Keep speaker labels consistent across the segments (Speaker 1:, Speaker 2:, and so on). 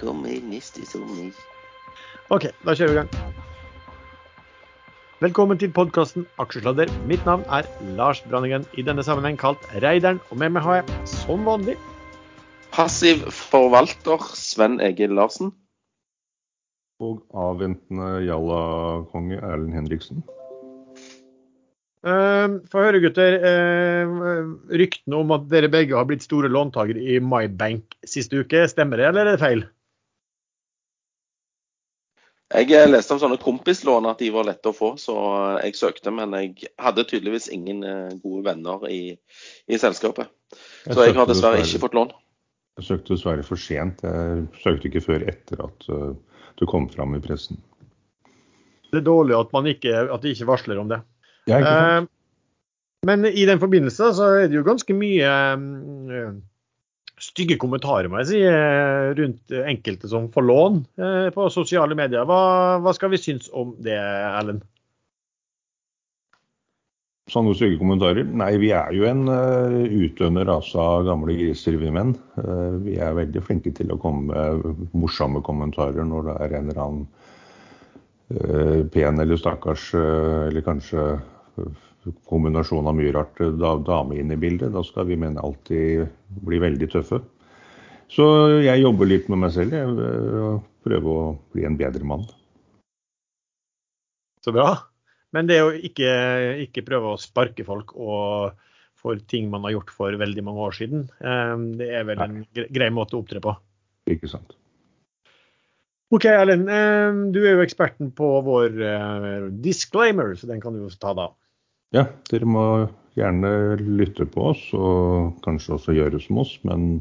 Speaker 1: kommer neste sommer.
Speaker 2: OK, da kjører vi i gang. Velkommen til podkasten Aksjesladder. Mitt navn er Lars Branningen, i denne sammenheng kalt Reideren. Og med meg har jeg, som vanlig,
Speaker 1: Passiv forvalter Sven Egil Larsen.
Speaker 3: Og avventende Jalla-konge Erlend Henriksen.
Speaker 2: Uh, Få høre, gutter. Uh, ryktene om at dere begge har blitt store låntakere i MyBank siste uke, stemmer det, eller er det feil?
Speaker 1: Jeg eh, leste om sånne kompislån at de var lette å få, så jeg søkte. Men jeg hadde tydeligvis ingen eh, gode venner i, i selskapet. Så jeg har dessverre ikke fått lån.
Speaker 3: Jeg søkte dessverre for sent. Jeg søkte ikke før etter at uh, det kom fram i pressen.
Speaker 2: Det er dårlig at man ikke, at de ikke varsler om det.
Speaker 3: Ja, ikke sant?
Speaker 2: Eh, men i den forbindelse så er det jo ganske mye eh, stygge kommentarer må jeg si, eh, rundt enkelte som får lån eh, på sosiale medier. Hva, hva skal vi synes om det, Erlend?
Speaker 3: Sånne stygge kommentarer? Nei, vi er jo en uh, utdøende rase av gamle griser, vi menn. Uh, vi er veldig flinke til å komme med morsomme kommentarer når det er en eller annen uh, pen eller stakkars, eh, eller kanskje eh, kombinasjon av mye rart eh, da, dame inn i bildet. Da skal vi menn alltid bli veldig tøffe. Så jeg jobber litt med meg selv. Jeg eh, prøver å bli en bedre mann.
Speaker 2: Så bra. Men det å ikke, ikke prøve å sparke folk og for ting man har gjort for veldig mange år siden, eh, det er vel en grei måte å opptre på.
Speaker 3: Ikke sant?
Speaker 2: OK, Erlend. Du er jo eksperten på vår disclaimer, så den kan du jo ta da.
Speaker 3: Ja, dere må gjerne lytte på oss, og kanskje også gjøre som oss, men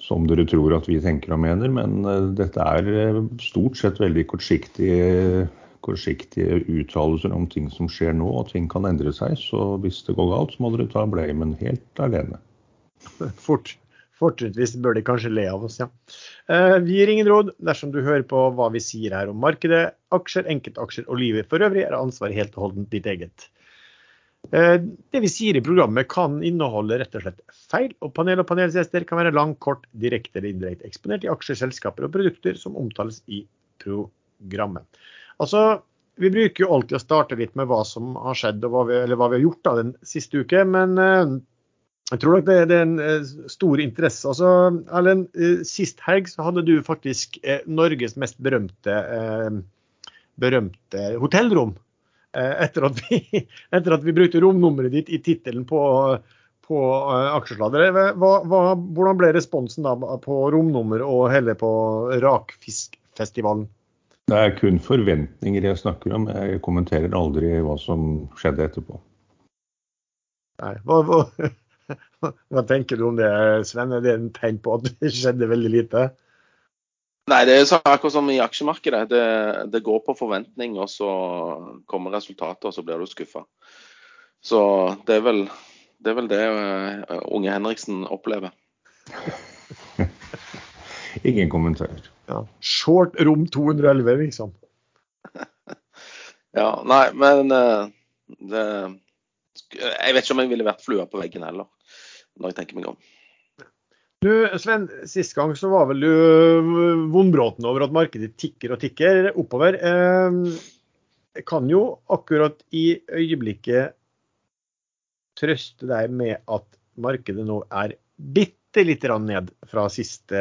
Speaker 3: som dere tror at vi tenker og mener. Men eh, dette er eh, stort sett veldig kortsiktige, kortsiktige uttalelser om ting som skjer nå, og ting kan endre seg. Så hvis det går galt, så må dere ta blamen helt alene.
Speaker 2: Fort, fortrinnsvis bør de kanskje le av oss, ja. Eh, Vi gir ingen råd dersom du hører på hva vi sier her om markedet, aksjer, enkeltaksjer og livet for øvrig, er ansvaret helt og holdent ditt eget. Eh, Det vi sier i programmet kan inneholde rett og slett feil, og panel og panelgjester kan være lang, kort, direkte eller indirekte eksponert i aksjer, selskaper og produkter som omtales i programmet. Altså, vi bruker jo alltid å starte litt med hva som har skjedd, og hva vi, hva vi har gjort da den siste uke. Men eh, jeg tror nok det, det er en eh, stor interesse. Altså, Erlend, sist helg så hadde du faktisk Norges mest berømte, berømte hotellrom. Eh, etter, at vi, etter at vi brukte romnummeret ditt i tittelen på, på eh, aksjesladder. Hva, hvordan ble responsen da på romnummer og hele på Rakfiskfestivalen?
Speaker 3: Det er kun forventninger jeg snakker om. Jeg kommenterer aldri hva som skjedde etterpå.
Speaker 2: Nei, hva, hva, hva tenker du om det, Sven? Er det en tegn på at det skjedde veldig lite?
Speaker 1: Nei, det er akkurat som i aksjemarkedet. Det, det går på forventning, og så kommer resultatet, og så blir du skuffa. Så det er vel det, er vel det eh, unge Henriksen opplever.
Speaker 3: Ingen kommentarer.
Speaker 2: Ja. Short rom 211, liksom.
Speaker 1: Ja, nei, men eh, det, Jeg vet ikke om jeg ville vært flua på veggen heller, når jeg tenker meg om.
Speaker 2: Du, Sven, sist gang så var vel du øh, vondbråten over at markedet tikker og tikker oppover. Eh, Jeg kan jo akkurat i øyeblikket trøste deg med at markedet nå er bitte lite ned fra siste,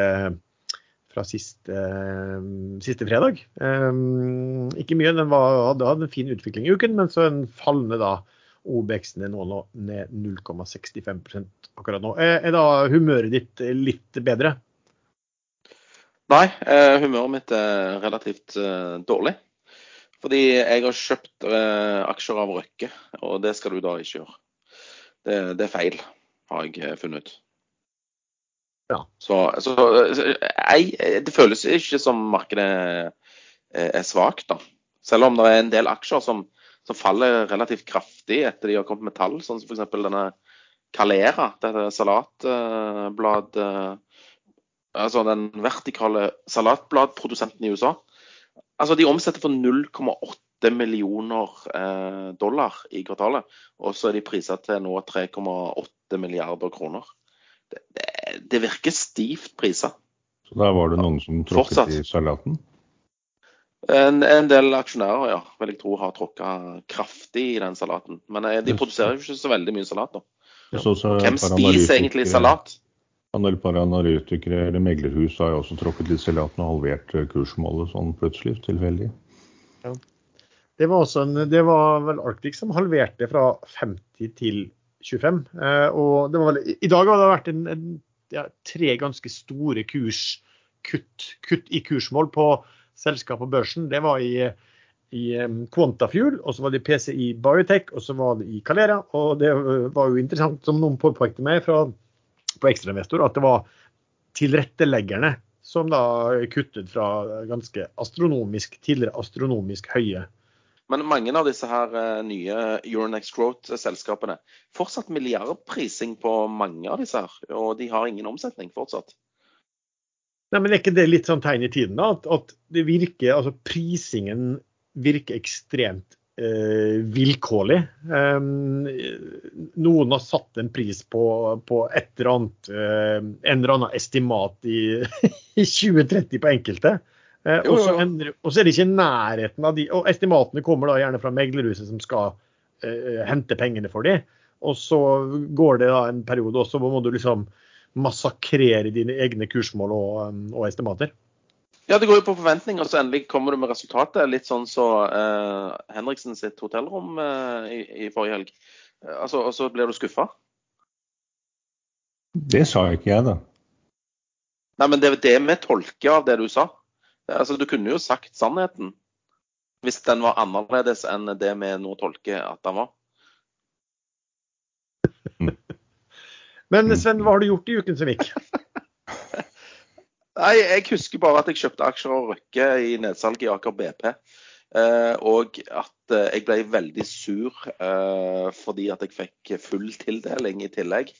Speaker 2: fra siste, eh, siste fredag. Eh, Ikke mye, den var, hadde en fin utvikling i uken, men så en fallende da OBX-en er nå, ned 0,65% akkurat nå. Er, er da humøret ditt litt bedre?
Speaker 1: Nei, eh, humøret mitt er relativt eh, dårlig. Fordi jeg har kjøpt eh, aksjer av Røkke, og det skal du da ikke gjøre. Det, det er feil, har jeg eh, funnet ut.
Speaker 2: Ja.
Speaker 1: Så, så eh, jeg, det føles ikke som markedet eh, er svakt, da. Selv om det er en del aksjer som, som faller relativt kraftig etter de har kommet med tall, sånn som f.eks. denne Calera, dette salatblad Altså den vertikale salatbladprodusenten i USA. Altså De omsetter for 0,8 millioner eh, dollar i kvartalet. Og så er de priset til nå 3,8 milliarder kroner. Det, det, det virker stivt priser.
Speaker 3: Så der var det noen som tråkket
Speaker 1: Fortsatt.
Speaker 3: i salaten?
Speaker 1: En, en del aksjonærer ja, vil jeg tro har tråkka kraftig i den salaten. Men eh, de produserer jo ikke så veldig mye salat. da.
Speaker 3: Ja. så- så
Speaker 1: Hvem spiser egentlig salat?
Speaker 3: Et par analytikere eller meglerhus har jo også tråkket litt salaten og halvert eh, kursmålet sånn plutselig, tilfeldig.
Speaker 2: Det var, også en, det var vel Arctic som halverte fra 50 til 25. Eh, og det var vel, I dag har det vært en, en, ja, tre ganske store kurskutt kutt i kursmål på selskap på børsen. Det var i, i Quantafuel, og så var det i PCI Biotech, og så var det i Calera. Og det var jo interessant, som noen påpekte meg fra, på Ekstrainvestor, at det var tilretteleggerne som da kuttet fra ganske astronomisk, tidligere astronomisk høye
Speaker 1: Men mange av disse her nye Euronex Growth-selskapene fortsatt milliardprising på mange av disse her. Og de har ingen omsetning fortsatt.
Speaker 2: Nei, men Er ikke det litt sånn tegn i tiden? da? At, at det virker, altså prisingen virker ekstremt eh, vilkårlig. Um, noen har satt en pris på, på et eller annet, eh, en eller annen estimat i, i 2030 på enkelte. Eh, og, så og så er det ikke i nærheten av de Og estimatene kommer da gjerne fra meglerhuset som skal eh, hente pengene for de. Og så går det da en periode også hvor må du liksom massakrere dine egne kursmål og, um, og estimater.
Speaker 1: Ja, det går jo på forventning, og så endelig kommer du med resultatet. Litt sånn så eh, Henriksen sitt hotellrom eh, i, i forrige helg. Eh, altså, og så blir du skuffa?
Speaker 3: Det sa ikke jeg, da.
Speaker 1: Nei, men det er det vi tolker av det du sa. Altså, Du kunne jo sagt sannheten. Hvis den var annerledes enn det vi nå tolker at den var.
Speaker 2: Men Sven, hva har du gjort i uken som gikk?
Speaker 1: Nei, jeg husker bare at jeg kjøpte aksjer og Røkke i nedsalget i Aker BP. Eh, og at eh, jeg ble veldig sur eh, fordi at jeg fikk full tildeling i tillegg.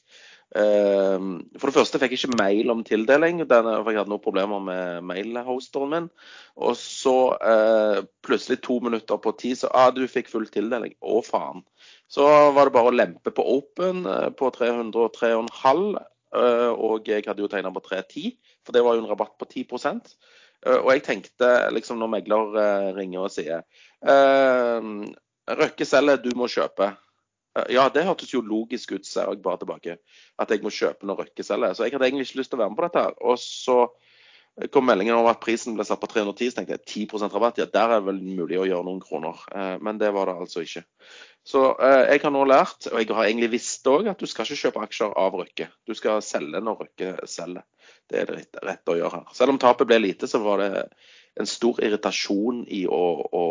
Speaker 1: Eh, for det første fikk jeg ikke mail om tildeling, for jeg hadde noen problemer med mailhosteren min. Og så eh, plutselig to minutter på ti, så ah, du fikk full tildeling. Å, faen. Så var det bare å lempe på Open eh, på 303,5. eh, Og jeg hadde jo tegna på 310, for det var jo en rabatt på 10 Eh, Og jeg tenkte liksom når megler ringer og sier Røkke selger, du må kjøpe. Ja, det hørtes jo logisk ut, ser jeg bare tilbake. At jeg må kjøpe når Røkke selger. Så jeg hadde egentlig ikke lyst til å være med på dette. her. Og så kom meldingen om at prisen ble satt på 310, så tenkte jeg 10% rabatt. Ja, der er det vel mulig å gjøre noen kroner. Men det var det altså ikke. Så eh, jeg har nå lært, og jeg har egentlig visst òg, at du skal ikke kjøpe aksjer av Røkke. Du skal selge når Røkke selger. Det er det rett, rett å gjøre her. Selv om tapet ble lite, så var det en stor irritasjon i å, å,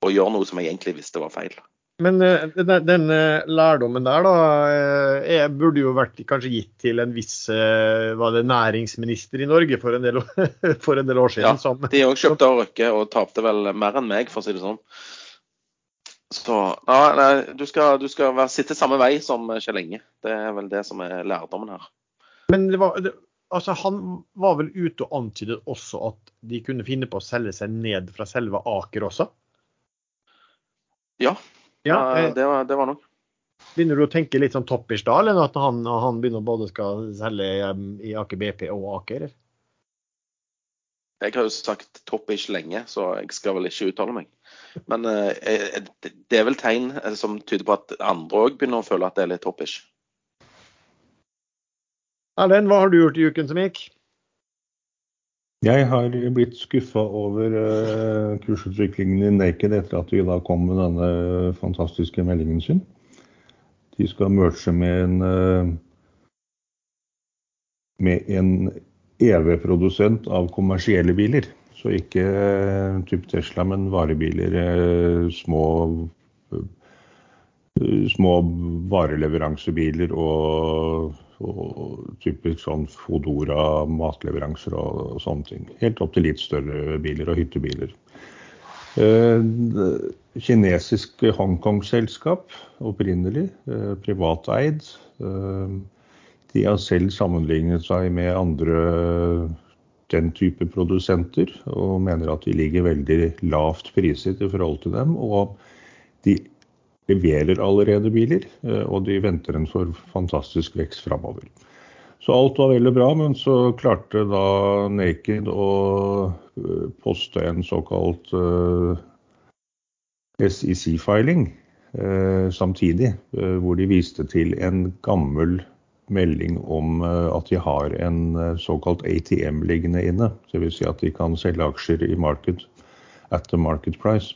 Speaker 1: å gjøre noe som jeg egentlig visste var feil.
Speaker 2: Men eh, den, den eh, lærdommen der da, eh, er, burde jo vært kanskje gitt til en viss eh, var det næringsminister i Norge for en del, for en del år siden.
Speaker 1: Ja,
Speaker 2: som,
Speaker 1: De òg kjøpte av Røkke og tapte vel mer enn meg, for å si det sånn. Så ja, nei, du skal, du skal være, sitte samme vei som Kjell Inge. Det er vel det som er lærdommen her.
Speaker 2: Men det var, det, altså, han var vel ute og antydet også at de kunne finne på å selge seg ned fra selve Aker også?
Speaker 1: Ja,
Speaker 2: Ja,
Speaker 1: eh,
Speaker 2: eh,
Speaker 1: det, var, det var nok.
Speaker 2: Begynner du å tenke litt sånn toppish da, eller at han, han begynner både skal selge i Aker BP og Aker?
Speaker 1: Jeg har jo sagt topp-ish lenge, så jeg skal vel ikke uttale meg. Men eh, eh, det- det er vel tegn eh, som tyder på at andre òg begynner å føle at det er litt toppish.
Speaker 2: Erlend, hva har du gjort i uken som gikk?
Speaker 3: Jeg har blitt skuffa over eh, kursutviklingen i Naked etter at de da kom med denne fantastiske meldingen sin. De skal merge med en eh, med en EV-produsent av kommersielle biler. Så ikke type typ Tesla, men varebiler. eh, små eh, små vareleveransebiler og, og typisk sånn Fodora matleveranser og, og sånne ting. Helt opp til litt større biler og hyttebiler. Eh, kinesisk Hongkong-selskap opprinnelig, eh, privateid. Eh, de har selv sammenlignet seg med andre den type produsenter, og mener at de ligger veldig lavt priset i forhold til dem. Og de leverer allerede biler, eh, og de venter en for fantastisk vekst framover. Så alt var veldig bra, men så klarte da Naked å eh, poste en såkalt uh, SEC-filing samtidig, hvor de viste til en gammel melding om at de har en såkalt ATM liggende inne. Dvs. Si at de kan selge aksjer i marked at the market price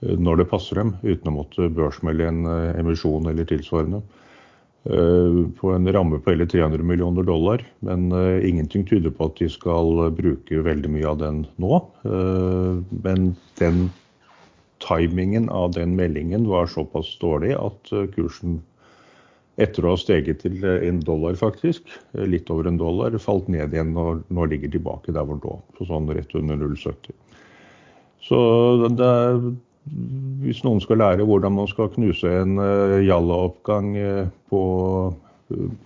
Speaker 3: når det passer dem, uten å måtte børsmelde en emisjon eller tilsvarende. Eh, på en ramme på hele 300 millioner dollar. Men ingenting tyder på at de skal bruke veldig mye av den nå. Men den timingen av den meldingen var såpass dårlig at kursen etter å ha steget til en dollar, faktisk, litt over en dollar, falt ned igjen og nå ligger tilbake der hvor lå, på sånn rett under 0,70. Så det er hvis noen skal lære hvordan man skal knuse en uh, Jalla-oppgang på,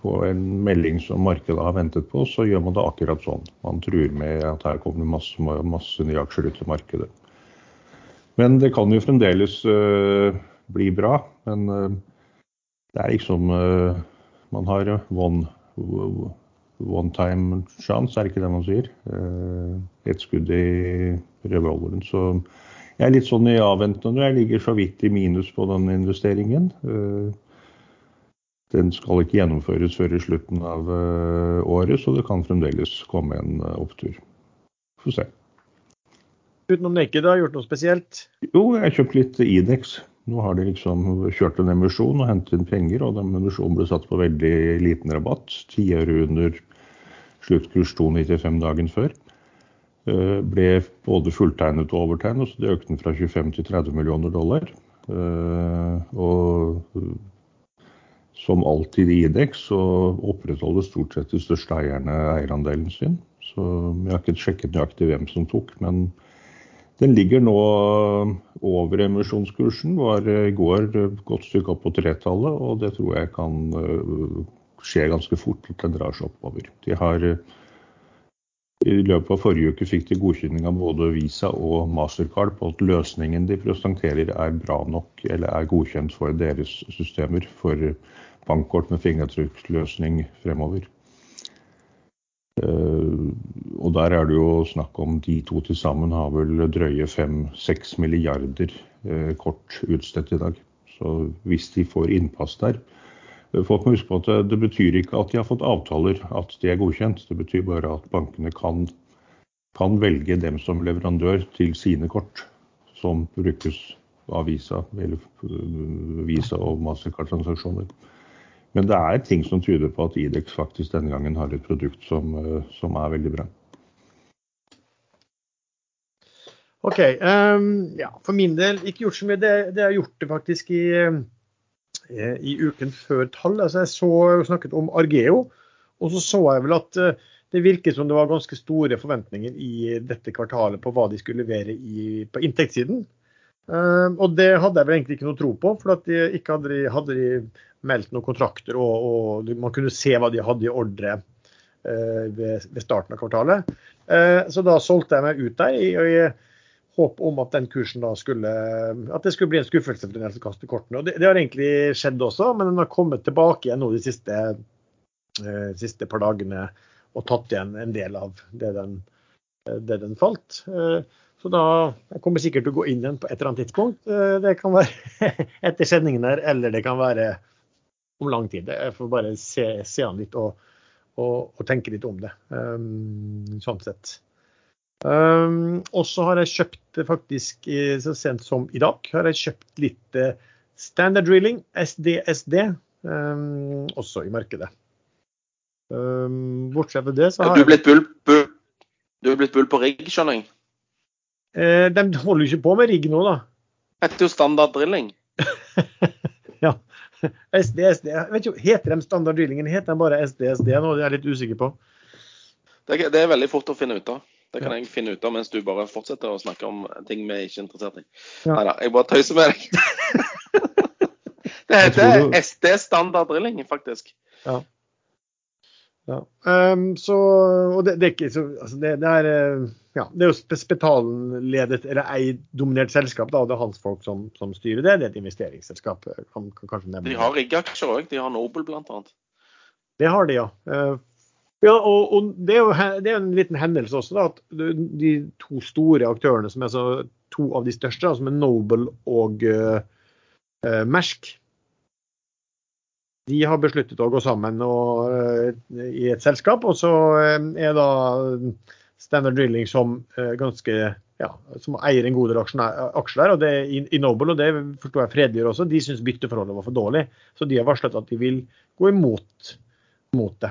Speaker 3: på, en melding som markedet har ventet på, så gjør man det akkurat sånn. Man truer med at her kommer masse, masse nye aksjer ut til markedet. Men det kan jo fremdeles bli bra. Men det er liksom Man har one, one time chance, er det ikke det man sier? Et skudd i revolveren. Så jeg er litt sånn i avventende. Jeg ligger så vidt i minus på den investeringen. Eh, den skal ikke gjennomføres før i slutten av eh, året, så det kan fremdeles komme en eh, opptur. Få se.
Speaker 2: Utenom det har du gjort noe spesielt?
Speaker 3: Jo, jeg har kjøpt litt Idex. Nå har de liksom kjørt en emisjon og hentet inn penger, og den emisjonen ble satt på veldig liten rabatt. Ti øre under sluttkurs 2,95 dagen før. Eh, ble både fulltegnet og overtegnet, så det økte den fra 25 til 30 millioner dollar. Eh, og som alltid i IDEX så opprettholder stort sett de største eierne eierandelen sin. Så jeg har ikke sjekket nøyaktig hvem som tok, men den ligger nå over emisjonskursen. Var i går et godt stykke opp på tretallet, og det tror jeg kan eh, skje ganske fort at den drar seg oppover. De har i løpet av forrige uke fikk de godkjenning av både Visa og Mastercard på at løsningen de presenterer er bra nok eller er godkjent for deres systemer for bankkort med fingeravtrykksløsning fremover. Eh, og der er det jo snakk om de to til sammen har vel drøye 5-6 milliarder eh, kort utstedt i dag. Så hvis de får innpass der, Folk må huske på at det, betyr ikke at de har fått avtaler at de er godkjent. Det betyr bare at bankene kan, kan velge dem som leverandør til sine kort, som brukes av Visa, eller Visa og Mastercard-transaksjoner. Men det er ting som tyder på at Idex faktisk denne gangen har et produkt som, øh, som er veldig bra.
Speaker 2: OK. Um, ja, for min del ikke gjort så mye. Det, det har gjort det faktisk i Eh, i uken før tall. Altså jeg så snakket om Argeo, og så så jeg vel at eh, det virket som det var ganske store forventninger i dette kvartalet på hva de skulle levere i, på inntektssiden. Uh, og det hadde jeg vel egentlig ikke noe tro på, for at de ikke hadde, de, hadde de meldt noen kontrakter og, og, man kunne se hva de hadde i ordre uh, ved, ved, starten av kvartalet. Uh, så da solgte jeg meg ut der. i, i håp om at den kursen da skulle at det skulle bli en skuffelse for den som kaster kortene. Og det, det, har egentlig skjedd også, men den har kommet tilbake igjen nå de siste, eh, siste par dagene og tatt igjen en del av det den, det den falt. Eh, så da jeg kommer sikkert til å gå inn igjen på et eller annet tidspunkt. Eh, det kan være etter sendingen her, eller det kan være om lang tid. Jeg får bare se, se an litt og, og, og, tenke litt om det. Um, sånn sett. Um, og så har jeg kjøpt faktisk så sent som i dag har jeg kjøpt litt standard drilling, SDSD, um, også i markedet. Bortsett fra det så
Speaker 1: har du blitt bull, bull, Du er blitt bull på rigg, skjønner jeg?
Speaker 2: Uh, de holder jo ikke på med rigg nå, da.
Speaker 1: Det heter jo standard drilling.
Speaker 2: ja. SD, SD. Jeg vet ikke, Heter de standard drillingen? Heter de bare SD, SD nå? Det er jeg litt usikker på.
Speaker 1: Det det er veldig fort å finne ut av. Det kan jeg finne ut av mens du bare fortsetter å snakke om ting vi er ikke er interessert i. Ja. Nei da, jeg bare tøyser med deg. det heter SD standard drilling, faktisk.
Speaker 2: Ja. Ja. Um, så, og det, det, er ikke så altså det, det, er eh, ja, det er jo Spetalen-ledet eller ei-dominert selskap. da, og Det er hans folk som, som, styrer det. Det er et investeringsselskap. Kan, kan
Speaker 1: de har riggaksjer òg. De har Nobel blant annet.
Speaker 2: Det har de, ja. Uh, Ja, og, og det, er jo, det er en liten hendelse også, da, at de to store aktørene, som er så, to av de største, da, som er Noble og uh, Mersk, de har besluttet å gå sammen og, eh, i et selskap. Og så eh, er da Standard Drilling som eh, ganske ja, som eier en god del aksjer der, og det er i, Noble, og det forstår jeg Fred også. De syns bytteforholdet var for dårlig, så de har varslet at de vil gå imot mot det.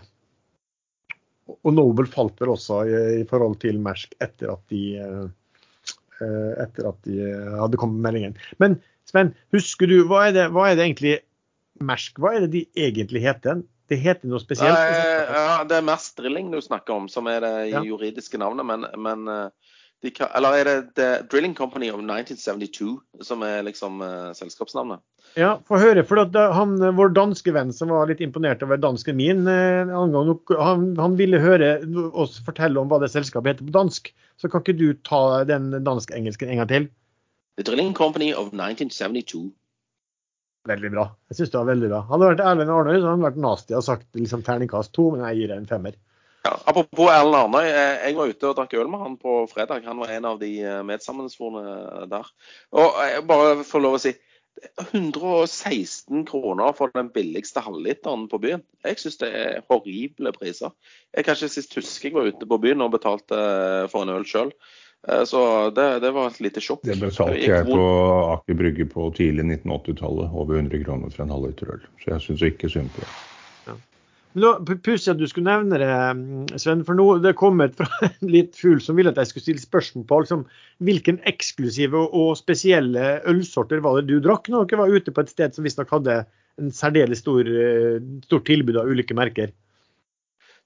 Speaker 2: Og Noble falt vel også i, i forhold til Mersk etter at de etter at de hadde kommet med meldingen. Men Sven, husker du, hva er det, hva er det egentlig Mersk, hva er det de egentlig heter? Det heter noe spesielt?
Speaker 1: Nei, ja, det er Maersk Drilling du snakker om, som er det
Speaker 2: Ja.
Speaker 1: juridiske navnet. Men, men eh, de Eller er det The Drilling Company of 1972 som er liksom uh, selskapsnavnet?
Speaker 2: Ja, få høre. For at han, vår danske venn som var litt imponert over dansken min, eh, han, han ville høre oss fortelle om hva det selskapet heter på dansk. Så kan ikke du ta den dansk-engelsken en gang til?
Speaker 1: The Drilling Company of 1972.
Speaker 2: Veldig bra. Jeg syns det var veldig bra. Hadde vært Erlend Arnøy, så hadde han vært nasty og sagt liksom terningkast to, men jeg gir det en femmer.
Speaker 1: Ja, apropos Erlend Arnøy. eh, Jeg var ute og drakk øl med han på fredag. Han var en av de eh, medsammensvorne der. Og jeg bare får lov å si 116 kroner for den billigste halvliteren på byen. Jeg syns det er horrible priser. Jeg kan ikke sist huske jeg var ute på byen og betalte eh, for en øl sjøl. Så det, det var et lite sjokk.
Speaker 3: Det betalte jeg på. Aker Brygge på tidlig 1980-tallet. Over 100 kroner for en halvliter øl. Så jeg syns ikke synd på det.
Speaker 2: Pussig at du skulle nevne det, mm, Sven. For nå det kom kommet fra en litt fugl som ville at jeg skulle stille spørsmål på liksom, hvilken eksklusive og, spesielle ølsorter var det du drakk når dere var ute på et sted som visstnok hadde en særdeles stor, eh, stort tilbud av ulike merker.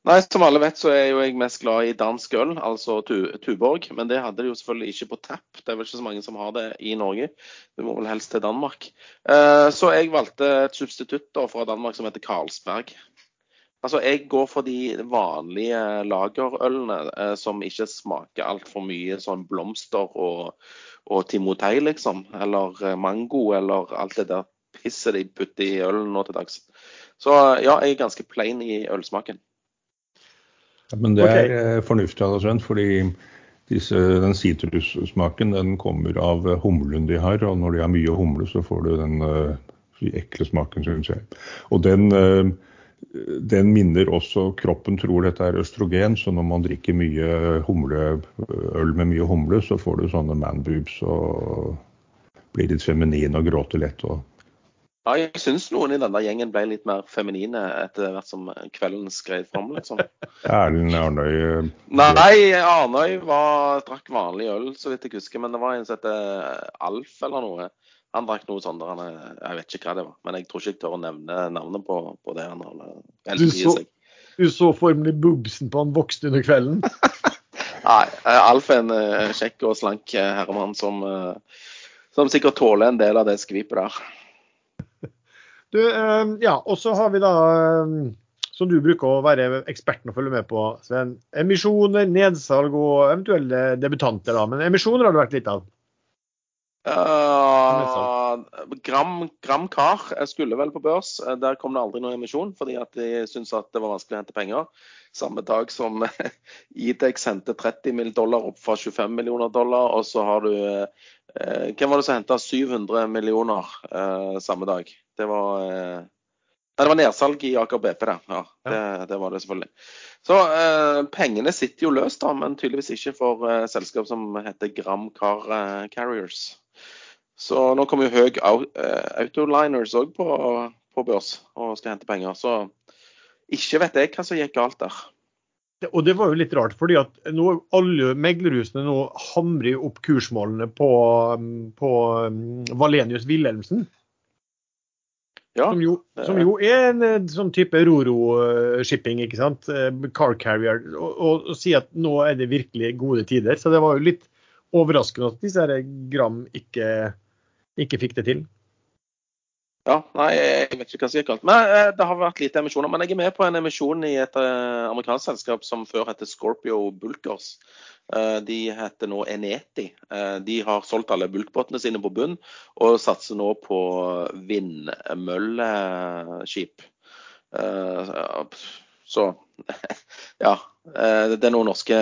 Speaker 1: Nei, som alle vet så er jo jeg mest glad i dansk øl, altså tu- Tuborg. Men det hadde de jo selvfølgelig ikke på tapp. Det er vel ikke så mange som har det i Norge. Du må vel helst til Danmark. Eh, Så jeg valgte et substitutt da fra Danmark som heter Carlsberg. Altså, Jeg går for de vanlige lagerølene eh, som ikke smaker altfor mye sånn blomster og, og timotei, liksom. Eller eh, mango, eller alt det der pisset de putter i ølen nå til dags. Så ja, jeg er ganske plain i ølsmaken.
Speaker 3: Men det er okay. fornuftig av deg, fordi disse, den sitrussmaken den kommer av eh, humlen de har. Og når de har mye humle, så får du den eh, ekle smaken, syns jeg. Og den, eh, den minner også Kroppen tror dette er østrogen, så når man drikker mye humle, øl med mye humle, så får du sånne manboobs og blir litt feminin og gråter lett. og
Speaker 1: Ja, jeg syns noen i denne gjengen ble litt mer feminine etter hvert som kvelden skred fram, liksom.
Speaker 3: Erlend Arnøy eh,
Speaker 1: Nei, Arnøy var, drakk vanlig øl, så vidt jeg husker. Men det var en som heter Alf eller noe. Han drakk noe der han Jeg vet ikke hva det var. Men jeg tror ikke jeg tør å nevne navnet på, på det. han holder.
Speaker 2: Du så- Du så formelig bubsen på han vokste under kvelden.
Speaker 1: Nei, eh, Alf er en eh, kjekk og slank eh, herremann som, eh, som sikkert tåler en del av det skvipet der.
Speaker 2: Du, eh, ja, og så har vi da, eh, som du bruker å være eksperten og følge med på, Sven, emisjoner, nedsalg og eventuelle debutanter. da, Men emisjoner har det vært litt av.
Speaker 1: Uh, Gram, Gram Car jeg skulle vel på børs. Der kom det aldri noen emisjon, fordi at de syntes at det var vanskelig å hente penger. Samme dag som Idex hente 30 mill. dollar opp fra 25 millioner dollar. Og så har du eh, Hvem var det som henta 700 millioner eh, samme dag? Det var eh, Nei, det var nedsalg i Aker BP, det. Ja, det, det var det selvfølgelig. Så eh, pengene sitter jo løst, da, men tydeligvis ikke for eh, selskap som heter Gram Car eh, Carriers. Så nå kommer jo Høg eh, Autoliners òg på, på børs og skal hente penger. Så ikke vet jeg hva som gikk galt der.
Speaker 2: Og det var jo litt rart, fordi at nå, alle meglerhusene nå hamrer opp kursmålene på, på um, Valenius Wilhelmsen.
Speaker 1: Ja,
Speaker 2: Som jo, som jo er en eh, sånn type Roro-shipping, ikke sant. Eh, Car carrier. Og, og, og si at nå er det virkelig gode tider. Så det var jo litt overraskende at disse her Gram ikke, ikke fikk det til.
Speaker 1: Ja nei, jeg vet ikke hva gikk galt. Men eh, det har vært lite emisjoner. Men jeg er med på en emisjon i et eh, amerikansk selskap som før het Scorpio Bulkers. Eh, De heter nå Eneti. Eh, De har solgt alle bulkbåtene sine på bunn og satser nå på vindmølleskip. Så ja. Det er noen norske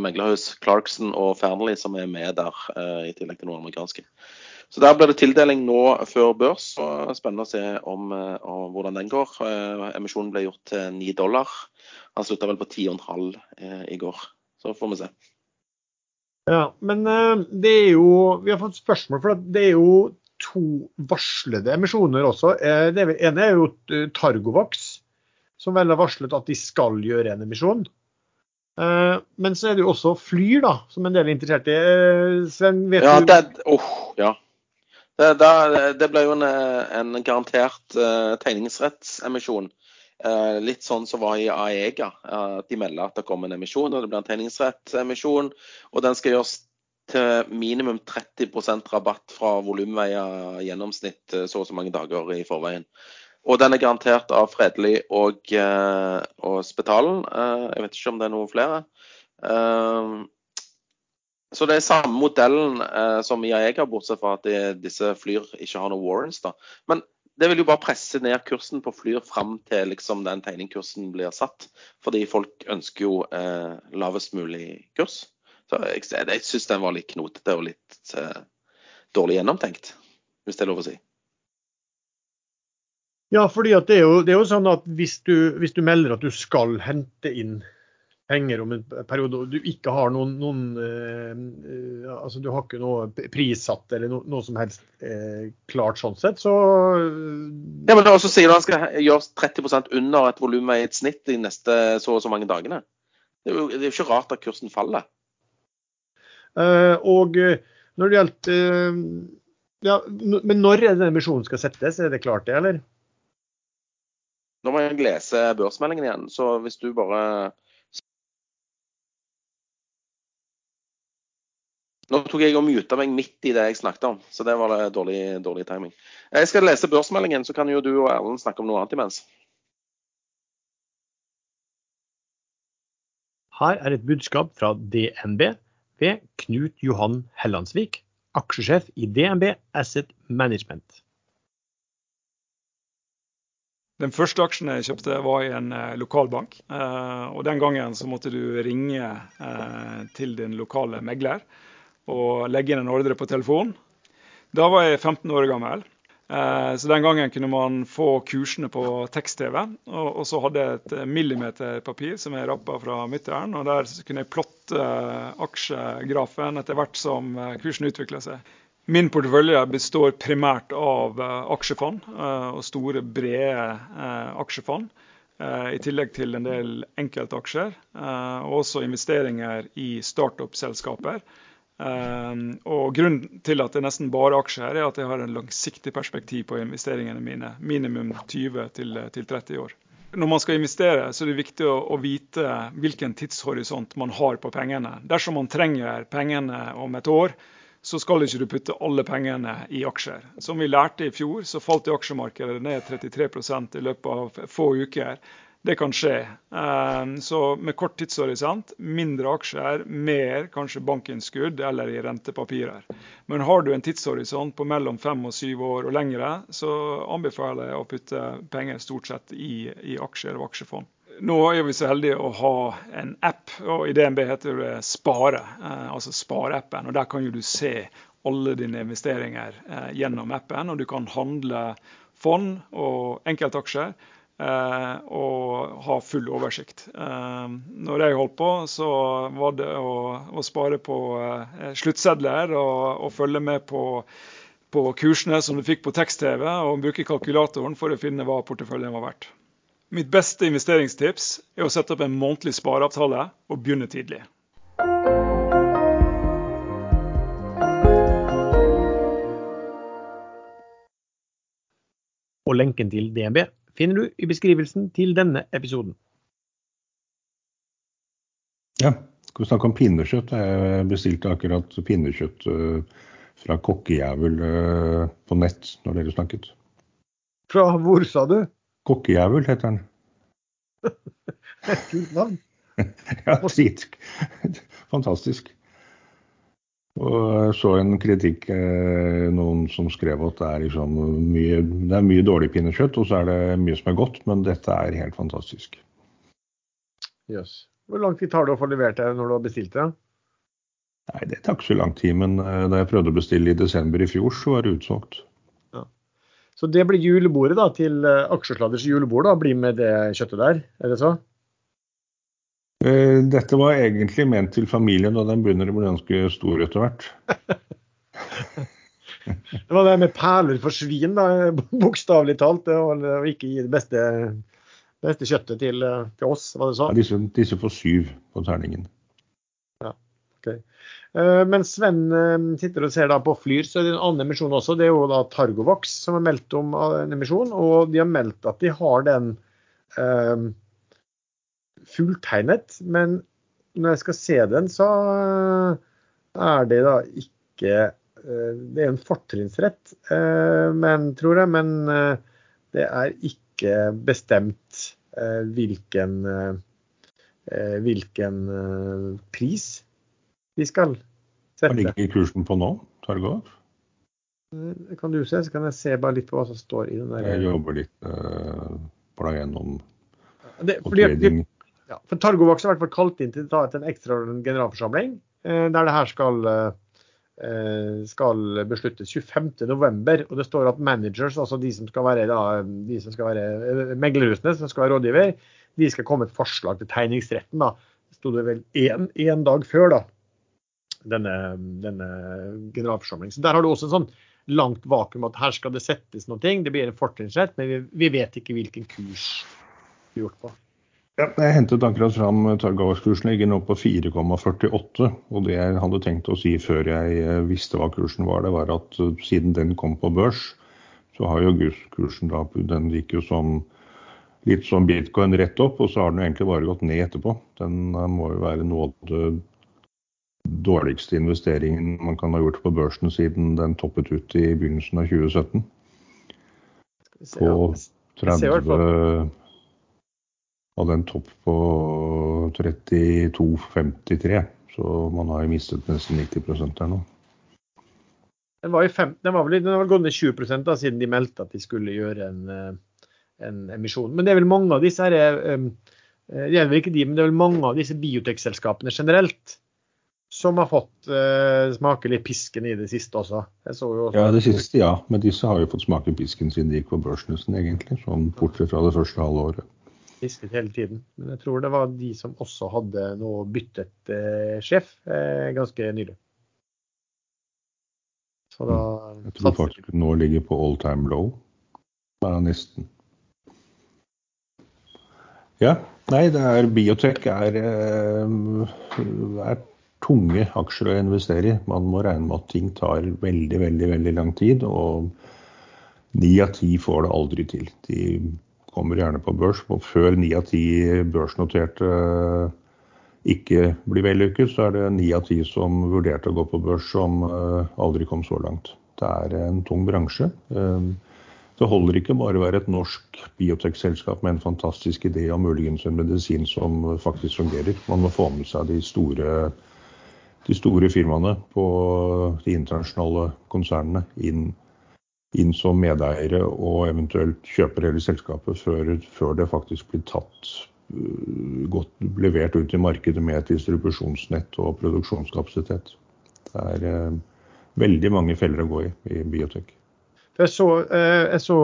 Speaker 1: meglerhus, Clarkson og Fearnley, som er med der, i tillegg til noen amerikanske. Så Der blir det tildeling nå før børs. og Spennende å se om, om hvordan den går. Emisjonen ble gjort til 9 dollar. Han slutta vel på 10,5 i går. Så får vi se.
Speaker 2: Ja, men det er jo Vi har fått spørsmål, for det er jo to varslede emisjoner også. Eh, det ene er jo eh, Targovax, som vel har varslet at de skal gjøre en emisjon. Eh, men så er det jo også Flyr, da, som en del er interessert i. Sven, vet
Speaker 1: ja,
Speaker 2: du
Speaker 1: det, oh, ja. Det, det, det, ble jo en, en garantert uh, tegningsrettsemisjon. Uh, litt sånn som var i Aega. Uh, de melder at det kommer en emisjon, og det blir en tegningsrettsemisjon. Og den skal gjøres til minimum 30% rabatt fra volumveier gjennomsnitt eh, så og så mange dager i forveien. Og den er garantert av Fredelig og, og Spetalen. Jeg vet ikke om det er noen flere. Så det er samme modellen som i har, bortsett fra at det, disse flyr ikke har noen warrants. da. Men det vil jo bare presse ned kursen på flyr fram til liksom, den tegningkursen blir satt. Fordi folk ønsker jo eh, lavest mulig kurs. Så jeg, jeg syns den var litt knotete og litt eh, dårlig gjennomtenkt, hvis det er lov å si.
Speaker 2: Ja, fordi det er, jo, det er, jo, sånn at hvis du, hvis du, melder at du skal hente inn penger om en periode, og du ikke har noen, noen eh, altså Du har ikke noe prissatt eller no, noe som helst eh, klart sånn sett, så
Speaker 1: Ja, men også sier du han skal gjøres 30% under et volum i et snitt de neste så og så mange dagene. Det er jo, det er jo ikke rart at kursen faller.
Speaker 2: Eh, og eh, når det gjelder eh, ja, Men når er denne emisjonen skal settes, er det klart det, eller?
Speaker 1: Nå må jeg lese børsmeldingen igjen, så hvis du bare Nå tok jeg og muta meg midt i det jeg snakket om, så det var det dårlig, dårlig timing. Jeg skal lese børsmeldingen, så kan jo du og Erlend snakke om noe annet imens.
Speaker 2: Her er et budskap fra DNB ved Knut Johan Hellandsvik, aksjesjef i DNB Asset Management.
Speaker 4: Den første aksjen jeg kjøpte, var i en eh, lokalbank. Eh, og Den gangen så måtte du ringe eh, til din lokale megler og legge inn en ordre på telefon. Da var jeg 15 år gammel. Eh, så den gangen kunne man få kursene på tekst-TV. Og, så hadde jeg et millimeterpapir som jeg rappa fra mytteren. Og der kunne jeg plotte eh, aksjegrafen etter hvert som eh, kursen utvikla seg. Min portefølje består primært av aksjefond, og store, brede aksjefond. I tillegg til en del enkeltaksjer, og også investeringer i startup-selskaper. Um, og Grunnen til at det er nesten bare aksjer, er at jeg har en langsiktig perspektiv på investeringene mine. Minimum 20-30 år. Når man skal investere, så er det viktig å, vite hvilken tidshorisont man har på pengene. Dersom man trenger pengene om et år, så skal ikke du putte alle pengene i aksjer. Som vi lærte i fjor, så falt i aksjemarkedet ned 33% i løpet av få uker. Det kan skje. Ehm, så med kort tidshorisont, mindre aksjer, mer kanskje bankinnskudd eller i rentepapirer. Men har du en tidshorisont på mellom fem og syv år og lengre, så anbefaler jeg å putte penger stort sett i, i aksjer og aksjefond. Nå er vi så heldige å ha en app, og i DNB heter det Spare, eh, altså Spareappen. og Der kan jo du se alle dine investeringer eh, gjennom appen, og du kan handle fond og enkeltaksjer og ha full oversikt. Eh, når jeg holdt på, så var det å, å spare på eh, sluttsedler og, og, følge med på, på kursene som du fikk på tekst-TV, og bruke kalkulatoren for å finne hva porteføljen var verdt. Mitt beste investeringstips er å sette opp en månedlig spareavtale og begynne tidlig.
Speaker 2: Og lenken til DNB finner du i beskrivelsen til denne episoden.
Speaker 3: Ja, skal vi snakke om pinnekjøtt? Jeg bestilte akkurat pinnekjøtt eh, fra kokkejævel eh, på nett når dere snakket.
Speaker 2: Fra hvor, sa du?
Speaker 3: Kokkejævel heter den.
Speaker 2: Kult navn.
Speaker 3: ja, drit. Og så en kritikk, eh, noen som skrev at det er, liksom mye, det er mye dårlig pinnekjøtt, og så er det mye som er godt, men dette er helt fantastisk.
Speaker 2: Jøss. Hvor lang tid tar det å få levert det når du har bestilt det?
Speaker 3: Nei, det tar ikke så lang tid, men eh, da jeg prøvde å bestille i desember i fjor, så var det utsolgt.
Speaker 2: Så det blir julebordet da, til eh, Aksjesladders julebord. da, Bli med det kjøttet der, er det så?
Speaker 3: Eh, Dette var egentlig ment til familien, og den begynner å bli ganske stor etter hvert.
Speaker 2: Det var det med perler for svin, da, bokstavelig talt. Og ikke gi det beste, beste kjøttet til, eh, til oss, var det
Speaker 3: Ja,
Speaker 2: sånn?
Speaker 3: disse, disse får syv på terningen.
Speaker 2: Eh, Men Sven sitter og ser da på Flyr, så er det en annen emisjon også. Det er jo da Targovax som har meldt om en emisjon, og de har meldt at de har den eh, fulltegnet. Men når jeg skal se den, så eh, er det da ikke eh, Det er en fortrinnsrett, eh, men, tror jeg, men det er ikke bestemt hvilken, hvilken pris vi skal sette.
Speaker 3: Hva ligger kursen på nå?
Speaker 2: Torgov? Kan du se, så kan jeg se bare litt på hva som står i den der.
Speaker 3: Jeg jobber litt uh, bla gjennom
Speaker 2: Det,
Speaker 3: på trading.
Speaker 2: Ja, for Targovaks har i hvert fall kalt inn til, å ta etter en ekstra generalforsamling, eh, der det her skal, eh, skal besluttes 25.11. Og det står at managers, altså de som skal være, da, de som skal være eh, meglerhusene, som skal være rådgiver, de skal komme et forslag til tegningsretten. da. Sto det vel én dag før, da. Denne, denne generalforsamlingen. Så der har du også en sånn langt vakuum at her skal det settes noe. Det blir en fortrinnsrett, men vi, vi vet ikke hvilken kurs det blir gjort på.
Speaker 3: Ja, jeg hentet akkurat fram Targovas-kursen. Ligger nå på 4,48. Og det jeg hadde tenkt å si før jeg eh, visste hva kursen var, det var at eh, siden den kom på børs, så har jo kursen da Den gikk jo som litt som bitcoin rett opp, og så har den jo egentlig bare gått ned etterpå. Den eh, må jo være noe av det dårligste investeringen man kan ha gjort på børsen siden den toppet ut i begynnelsen av 2017.
Speaker 2: Skal vi se,
Speaker 3: På
Speaker 2: ja. Jeg ser i hvert
Speaker 3: 30 Hadde en topp på 32,53. Så man har jo mistet nesten 90 der nå.
Speaker 2: Den var, fem, den var vel den var gått ned 20 da, siden de meldte at de skulle gjøre en, eh, en emisjon. Men det er vel mange av disse her, eh, det er vel ikke de, men det er vel mange av disse biotekselskapene generelt som har fått uh, smake litt pisken i det siste også. Også,
Speaker 3: Ja, det siste ja. Men disse har jo fått smake pisken siden de gikk på børsen egentlig. Sånn bortsett fra det første halve året.
Speaker 2: Pisket hele tiden. Men jeg tror det var de som også hadde nå byttet eh, sjef eh, ganske nylig. Så da
Speaker 3: Jeg tror faktisk nå ligger på all time low. Bare nesten. Ja. Nei, det er biotek er, eh, er tunge aksjer å investere i. Man må regne med at ting tar veldig, veldig, veldig lang tid. Og ni av ti får det aldri til. De kommer gjerne på børs. Og før ni av ti børsnoterte eh, ikke blir vellykket, så er det ni av ti som vurderte å gå på børs, som eh, aldri kom så langt. Det er en tung bransje. Eh, Det holder ikke bare å være et norsk biotekselskap med en fantastisk idé og muligens en medisin som faktisk fungerer. Man må få med seg de store, de store firmaene på de internasjonale konsernene inn, inn som medeiere og eventuelt kjøper hele selskapet før, før det faktisk blir tatt øh, godt levert ut i markedet med et distribusjonsnett og produksjonskapasitet. Det er eh, veldig mange feller å gå i i biotek.
Speaker 2: Jeg så, eh, jeg så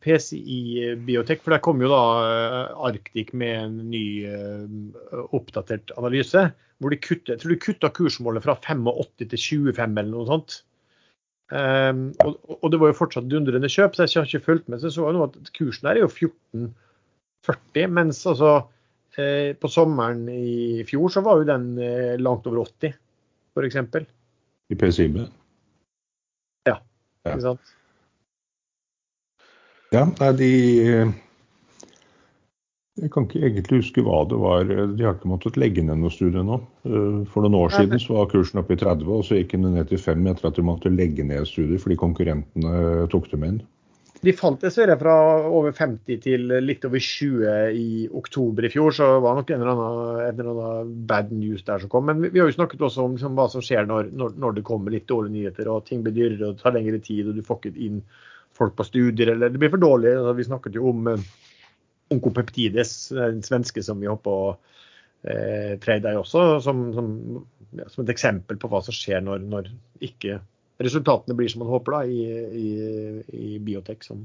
Speaker 2: PCI Biotek, for der kom jo da Arctic med en ny oppdatert analyse. hvor de kutter, Jeg tror de kutta kursmålet fra 85 til 25 eller noe sånt. Um, og, og det var jo fortsatt dundrende kjøp, så jeg har ikke fulgt med. Så jeg så jo nå at kursen der er jo 14,40, mens altså eh, på sommeren i fjor så var jo den eh, langt over 80, f.eks.
Speaker 3: I PCIB. Ja.
Speaker 2: Ikke sant?
Speaker 3: Ja, nei, de Jeg kan ikke egentlig huske hva det var. De har ikke måttet legge ned noe studie nå. Eh, For noen år siden så var kursen oppe i 30, og så gikk den ned til 5 etter at de måtte legge ned studier fordi konkurrentene tok dem inn.
Speaker 2: De falt dessverre fra over 50 til litt over 20 i oktober i fjor, så det var nok en eller annen, en eller annen bad news der som kom. Men vi, vi har jo snakket også om liksom, hva som skjer når, når, når det kommer litt dårlige nyheter og ting blir dyrere og det tar lengre tid og du får ikke inn folk på studier eller det blir for dårlig. Altså, vi snakket jo om eh, Onkopeptides, den svenske som vi håper å eh, trade der også, som, som, ja, som, et eksempel på hva som skjer når, når ikke resultatene blir som man håper da, i, i, i biotek, som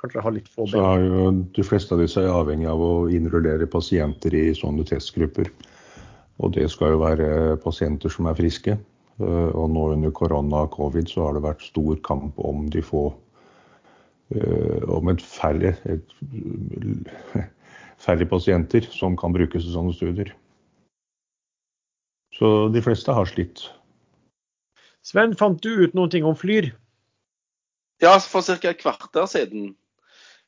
Speaker 2: kanskje har litt få
Speaker 3: ben. Så er jo De fleste av disse er avhengig av å innrullere pasienter i sånne testgrupper. Og det skal jo være pasienter som er friske. Eh, og nå under korona og covid så har det vært stor kamp om de få om et færre, et, færre pasienter som kan brukes i sånne studier. Så de fleste har slitt.
Speaker 2: Sven, fant du ut noen ting om Flyr?
Speaker 1: Ja, for ca. et kvarter siden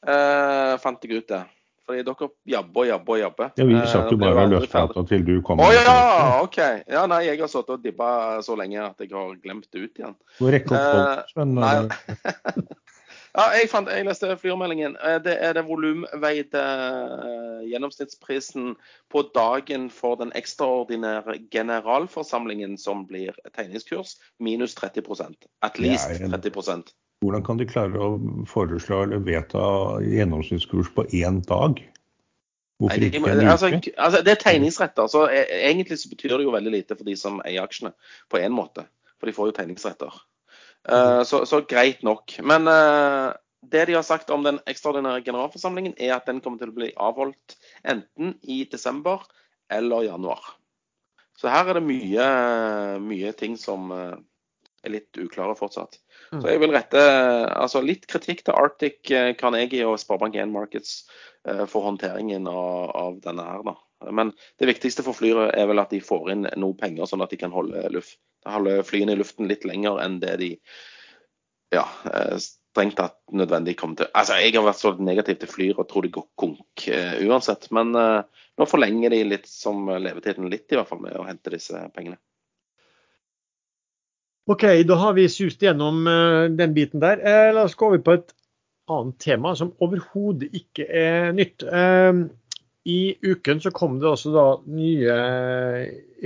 Speaker 1: uh, fant jeg ut det. Fordi dere jabber og jabber og jabber.
Speaker 3: Ja, Vi satt jo bare og løftprata til du kom.
Speaker 1: Å oh, ja, OK. Ja, nei, jeg har sittet og dibba så lenge at jeg har glemt det ut igjen.
Speaker 3: Du rekker opp folk,
Speaker 1: Sven. nei. ja, jeg, fant, jeg leste flyermeldingen. Eh, det er det volumveide uh, gjennomsnittsprisen på dagen for den ekstraordinære generalforsamlingen som blir tegningskurs, minus 30 At least 30%
Speaker 3: hvordan kan de klare å foreslå eller vedta gjennomsnittskurs på én dag?
Speaker 1: Hvorfor ikke en altså, uke? Altså, det er tegningsretter. så e, Egentlig så betyr det jo veldig lite for de som eier aksjene, på én måte. For de får jo tegningsretter. Uh, så, så, greit nok. Men uh, det de har sagt om den ekstraordinære generalforsamlingen, er at den kommer til å bli avholdt enten i desember eller januar. Så her er det mye, mye ting som uh, er litt uklare fortsatt. Mm. Så jeg vil rette altså litt kritikk til Arctic eh, Carnegie og Sparebank1 Markets for håndteringen av, av, denne her. da. Men det viktigste for Flyret er vel at de får inn noe penger, sånn at de kan holde, luft, holde flyene i luften litt lenger enn det de ja, eh, strengt tatt nødvendig kommer til. Altså, Jeg har vært så negativ til Flyr og tror det går konk uh, uansett. Men uh, nå forlenger de litt som levetiden litt, i hvert fall, med å hente disse pengene.
Speaker 2: OK, da har vi sust gjennom uh, den biten der. La oss gå over på et annet tema som overhodet ikke er nytt. Uh, I uken så kom det også da nye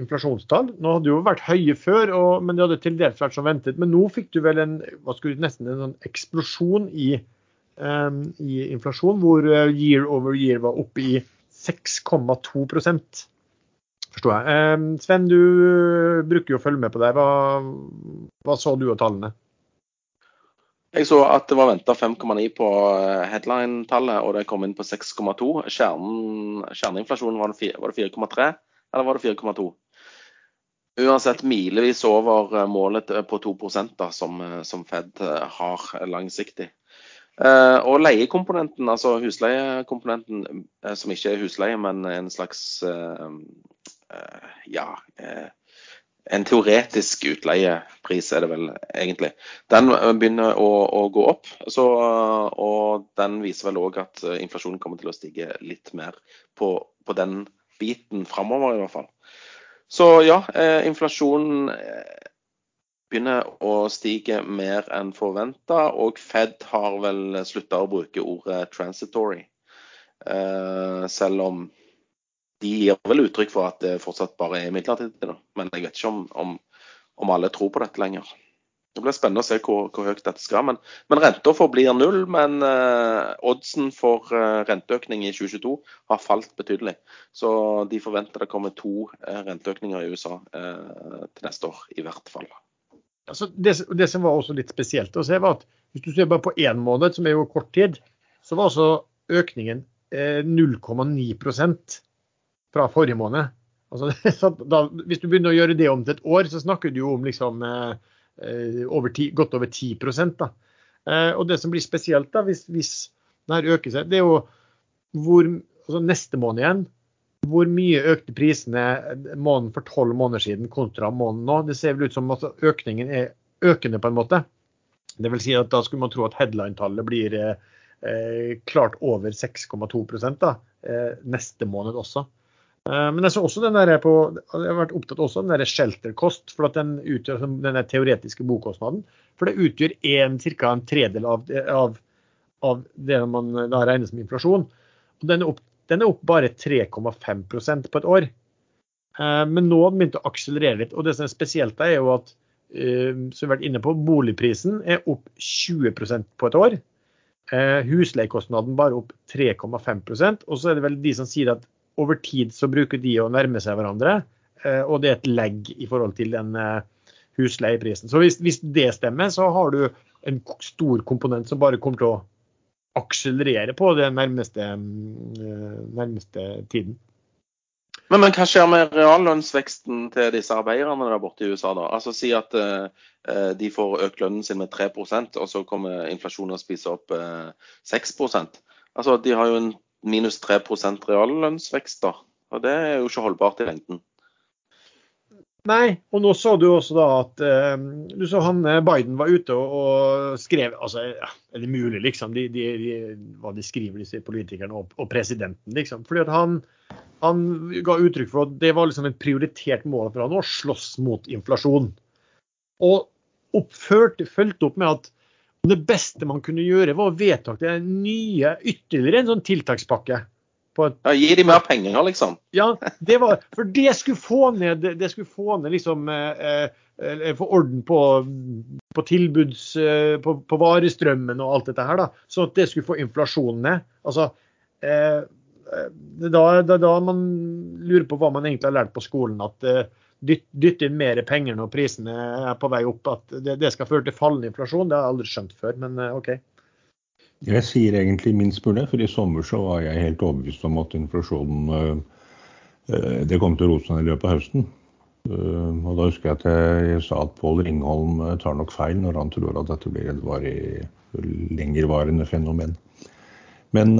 Speaker 2: inflasjonstall. Nå hadde jo vært høye før, og, men det hadde til dels vært som ventet. Men nå fikk du vel en, skulle, nesten en sånn eksplosjon i, i inflasjon, hvor year over year var oppe i 6,2% Forstår jeg. Sven, du bruker jo å følge med på det. Hva, hva så du av tallene?
Speaker 1: Jeg så at det var venta 5,9 på eh, headline-tallet, og det kom inn på 6,2. Kjerneinflasjonen var det 4,3, eller var det 4,2? Uansett milevis over eh, målet på 2 da, som, eh, som Fed har langsiktig. og leiekomponenten, altså husleiekomponenten, som ikke er husleie, men en slags uh, ja eh, en teoretisk utleiepris er det vel egentlig. Den eh, begynner å, å gå opp. Så, og den viser vel òg at inflasjonen kommer til å stige litt mer på, på den biten framover, i hvert fall. Så ja, eh, inflasjonen begynner å stige mer enn forventa. Og Fed har vel slutta å bruke ordet 'transitory'. Eh, selv om de gir vel uttrykk for at det fortsatt bare er midlertidig. Men jeg vet ikke om, om, om, alle tror på dette lenger. Det blir spennende å se hvor, hvor høyt dette skal. Men, men renta forblir null. Men uh, oddsen for uh, renteøkning i 2022 har falt betydelig. Så de forventer det kommer to uh, renteøkninger i USA til neste år, i hvert fall.
Speaker 2: Altså, det, det, som var også litt spesielt å se, var at hvis du ser bare på én måned, som er jo kort tid, så var altså økningen 0,9 fra forrige måned. Altså, da, hvis du begynner å gjøre det om til et år, så snakker du jo om liksom, eh, over ti, godt over 10 da. Eh, og det som blir spesielt da, hvis, hvis det øker seg, det er jo hvor, altså neste måned igjen, hvor mye økte prisene måneden for tolv måneder siden kontra måneden nå. Det ser vel ut som at økningen er økende på en måte. Det vil si at Da skulle man tro at headline-tallet blir eh, klart over 6,2 da, eh, neste måned også. Eh, men jeg, så også den der på, jeg har vært opptatt også av den der shelterkost, for at den utgjør den teoretiske bokostnaden. For det utgjør ca. en tredel av, av, av, det man da regner som inflasjon. Og den er opp, den er opp bare 3,5% på et år. Eh, men nå har den begynt å akselerere litt. Og det som er spesielt, er jo at eh, som vi har vært inne på, boligprisen er opp 20% på et år. Husleiekostnaden bare opp 3,5% Og så er det vel de som sier at over tid så bruker de å nærme seg hverandre, eh, og det er et legg i forhold til den eh, husleieprisen. Så hvis, hvis det stemmer, så har du en stor komponent som bare kommer til å akselerere på den nærmeste, mm, nærmeste tiden.
Speaker 1: Men, men, hva skjer med reallønnsveksten til disse arbeiderne der borte i USA, da? Altså Si at uh, de får økt lønnen sin med 3% og så kommer inflasjonen og spiser opp uh, 6 Altså De har jo en minus 3% reallønnsvekst, da. Og det er jo ikke holdbart i lengden.
Speaker 2: Nei, og nå så du også da at eh, du så han eh, Biden var ute og, og skrev altså, ja, Er det mulig, liksom? De, de, de, hva de skriver, disse politikerne og, og presidenten, liksom. Fordi at han, han, ga uttrykk for at det var liksom et prioritert mål for han å slåss mot inflasjon. Og oppførte, fulgte opp med at det beste man kunne gjøre, var å vedta en nye, ytterligere en sånn tiltakspakke
Speaker 1: et, ja, Gi de mer penger, liksom.
Speaker 2: Ja, det var, for det skulle få ned, det skulle få ned liksom eh, eh, Få orden på, på tilbuds... Eh, på, på, varestrømmen og alt dette her, da. Sånn at det skulle få inflasjonen ned. Altså eh, det er da, er da man lurer på hva man egentlig har lært på skolen. At eh, dytte inn mer penger når prisene er på vei opp. At det, det skal føre til fallende inflasjon. Det har jeg aldri skjønt før, men eh, OK.
Speaker 3: Jeg sier egentlig minst mulig, for i sommer så var jeg helt overbevist om at inflasjonen øh, det kom til å roe seg i løpet av høsten. Og da husker jeg at jeg sa at Pål Ringholm tar nok feil når han tror at dette blir et varig, lengrevarende fenomen. Men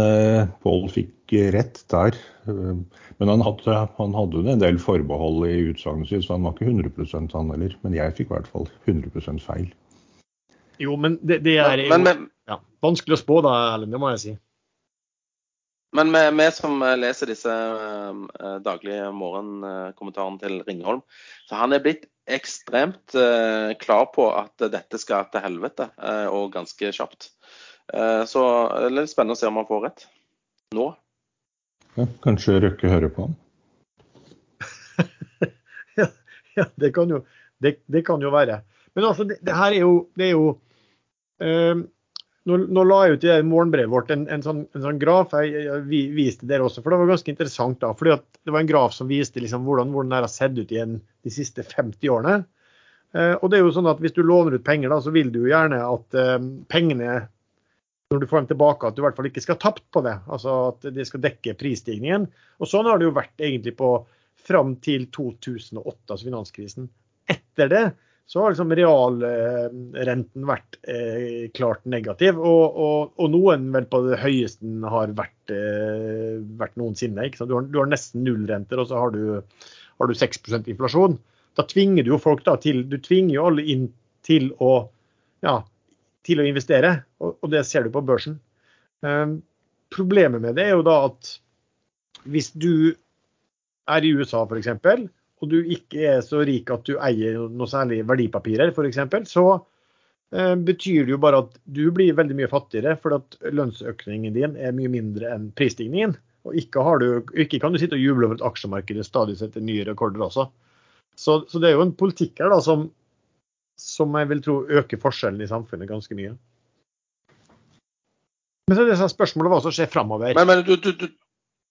Speaker 3: Pål fikk rett der. Uh, men han hadde, han hadde en del forbehold i utsagnet sitt, så han var ikke 100 han heller. Men jeg fikk i hvert fall 100% feil.
Speaker 2: Jo, men det, det er jo men, men, ja, vanskelig å spå, da, Erlend. Det må jeg si.
Speaker 1: Men vi, som leser disse uh, daglige morgenkommentarene til Ringholm, så han er blitt ekstremt uh, klar på at dette skal til helvete, uh, og ganske kjapt. så det er litt spennende å se om han får rett nå.
Speaker 3: Ja, kanskje Røkke hører på ham?
Speaker 2: ja, ja, det kan jo, det, det kan jo være. Men altså, det, det her er jo, er jo nå, nå, la jeg ut i morgenbrevet vårt en, en, sånn, en sånn, graf. Jeg, jeg, viste dere også, for det var ganske interessant. da, fordi Det var en graf som viste liksom hvordan, hvordan det har sett ut igjen de siste 50 årene. Eh, og det er jo sånn at Hvis du låner ut penger, da, så vil du jo gjerne at eh, pengene når du får dem tilbake, at du i hvert fall ikke skal ha tapt på det. Altså at de skal dekke prisstigningen. Og Sånn har det jo vært egentlig på fram til 2008, altså finanskrisen. Etter det så har liksom realrenten vært eh, klart negativ. Og, og, og, noen vel på det høyeste har vært, eh, vært noensinne. Du har, du, har, nesten nullrenter, og så har du, har du 6% inflasjon. Da tvinger du jo folk da, til Du tvinger jo alle inn til å, ja, til å investere, og, og, det ser du på børsen. Um, problemet med det er jo da at hvis du er i USA f.eks og du ikke er så rik at du eier noe særlig verdipapirer f.eks., så uh, betyr det jo bare at du blir veldig mye fattigere, for at lønnsøkningen din er mye mindre enn prisstigningen. Og ikke, du, ikke, kan du sitte og juble over at aksjemarkedet stadig setter nye rekorder også. Så, så det er jo en politikk her da, som, som, jeg vil tro øker forskjellen i samfunnet ganske mye. Men så er det sånn spørsmålet hva som skjer framover.
Speaker 1: Men, men du, du, du,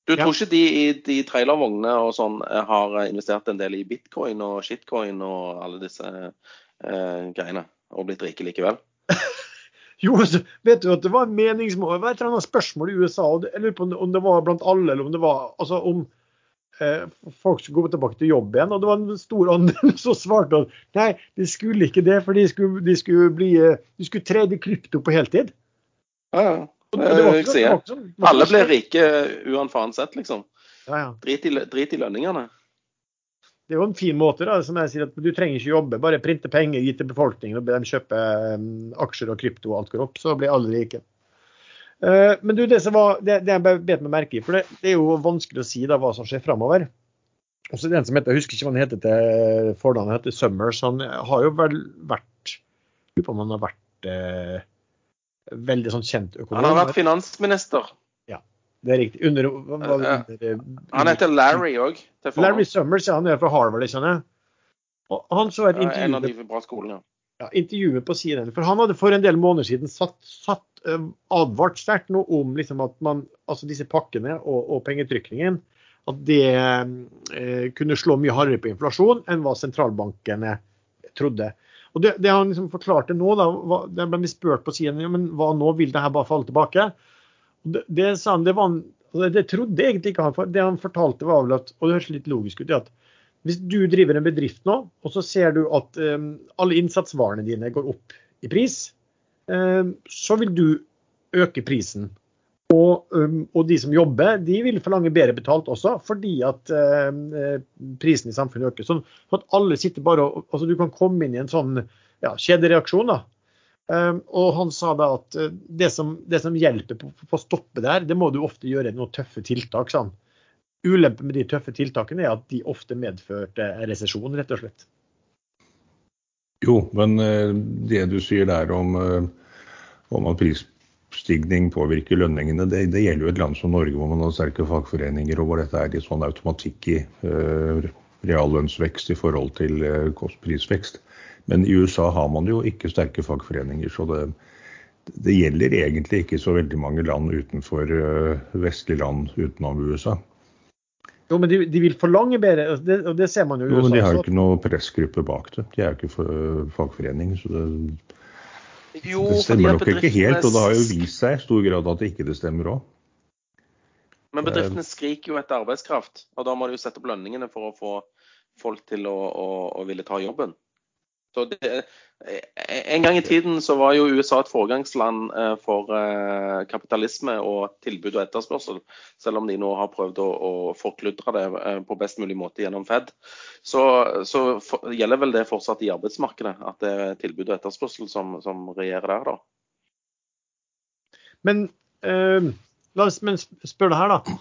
Speaker 1: du tror ikke de i de trailervognene og sånn eh, har investert en del i bitcoin og shitcoin og alle disse eh, greiene, og blitt rike likevel?
Speaker 2: jo, vet du at det var meningsmål, det var et eller annet spørsmål i USA, og jeg lurer på om det var blant alle, eller om det var altså om folk skulle gå tilbake til jobb igjen. Og det var en stor andel som svarte at nei, de skulle ikke det, for de skulle, de skulle, bli, eh, de skulle trade krypto på heltid.
Speaker 1: Ja, ja. Jeg sier. Alle ble rike uansett, liksom. Ja, ja. Drit, i, drit i lønningene.
Speaker 2: Det er jo en fin måte, da, som jeg sier, at du trenger ikke jobbe. Bare printe penger, gi til befolkningen og be dem kjøpe um, aksjer og krypto og alt går opp, så blir alle rike. Uh, men du, det, som var, det, det jeg bet meg merke i, for det, det, er jo vanskelig å si da hva som skjer framover. Og så den som heter, Jeg husker ikke hva han heter til fornavn, han heter Summers. Han har jo vel vært Lurer på om han har vært eh, veldig sånn kjent økonom.
Speaker 1: Han har vært finansminister.
Speaker 2: Ja, det er riktig. Under, under,
Speaker 1: under, han heter Larry òg.
Speaker 2: Larry Summers, ja. Han er fra Harvard, ikke sant? Og han så et intervju
Speaker 1: En av de bra skolene.
Speaker 2: Ja, intervjuet på CNN. For han hadde for en del måneder siden satt, satt advart sterkt noe om liksom at man, altså disse pakkene og, og pengetrykkingen at det eh, kunne slå mye hardere på inflasjon enn hva sentralbankene trodde. Og Det, det han liksom forklarte nå, da, hva, det ble spurt på siden ja, men hva nå, vil det her bare falle tilbake? Det, det, sa han, det, var, han, det trodde egentlig ikke han. Det han fortalte, var vel at og det høres litt logisk ut, at hvis du driver en bedrift nå, og så ser du at um, alle innsatsvarene dine går opp i pris, så vil du øke prisen. Og, um, og, de som jobber, de vil forlange bedre betalt også, fordi at uh, prisen i samfunnet øker. Sånn, sånn, at alle sitter bare og altså Du kan komme inn i en sånn ja, kjedereaksjon. da. Og han sa da at uh, det, som, det som, hjelper på, på, å stoppe det her, det må du ofte gjøre noen tøffe tiltak. Sånn. Ulempen med de tøffe tiltakene er at de ofte medførte resesjon, rett og slett.
Speaker 3: Jo, men uh, det du sier der om, uh, om at prisstigning påvirker lønningene. Det, det, gjelder jo et land som Norge hvor man har sterke fagforeninger, og hvor dette er litt sånn automatikk i uh, reallønnsvekst i forhold til kostprisvekst. Men i USA har man jo ikke sterke fagforeninger, så det, det gjelder egentlig ikke så veldig mange land utenfor vestlige land utenom USA.
Speaker 2: Jo, men de, de vil forlange bedre, og det, og det, ser man jo i USA.
Speaker 3: Jo, men De har jo ikke noe pressgruppe bak det. De er jo ikke for, fagforening. så det jo, det stemmer nok ikke helt, og det har jo vist seg i stor grad at det ikke det stemmer òg.
Speaker 1: Men bedriftene skriker jo etter arbeidskraft, og da må de jo sette opp lønningene for å få folk til å, å, å ville ta jobben. Det, en gang i tiden så var jo USA et foregangsland eh, for eh, kapitalisme og tilbud og etterspørsel, selv om de nå har prøvd å, å forkludre det eh, på best mulig måte gjennom Fed. Så, så for, gjelder vel det fortsatt i arbeidsmarkedet, at det er tilbud og etterspørsel som, som regjerer der, da.
Speaker 2: Men eh, la oss spørre det her, da.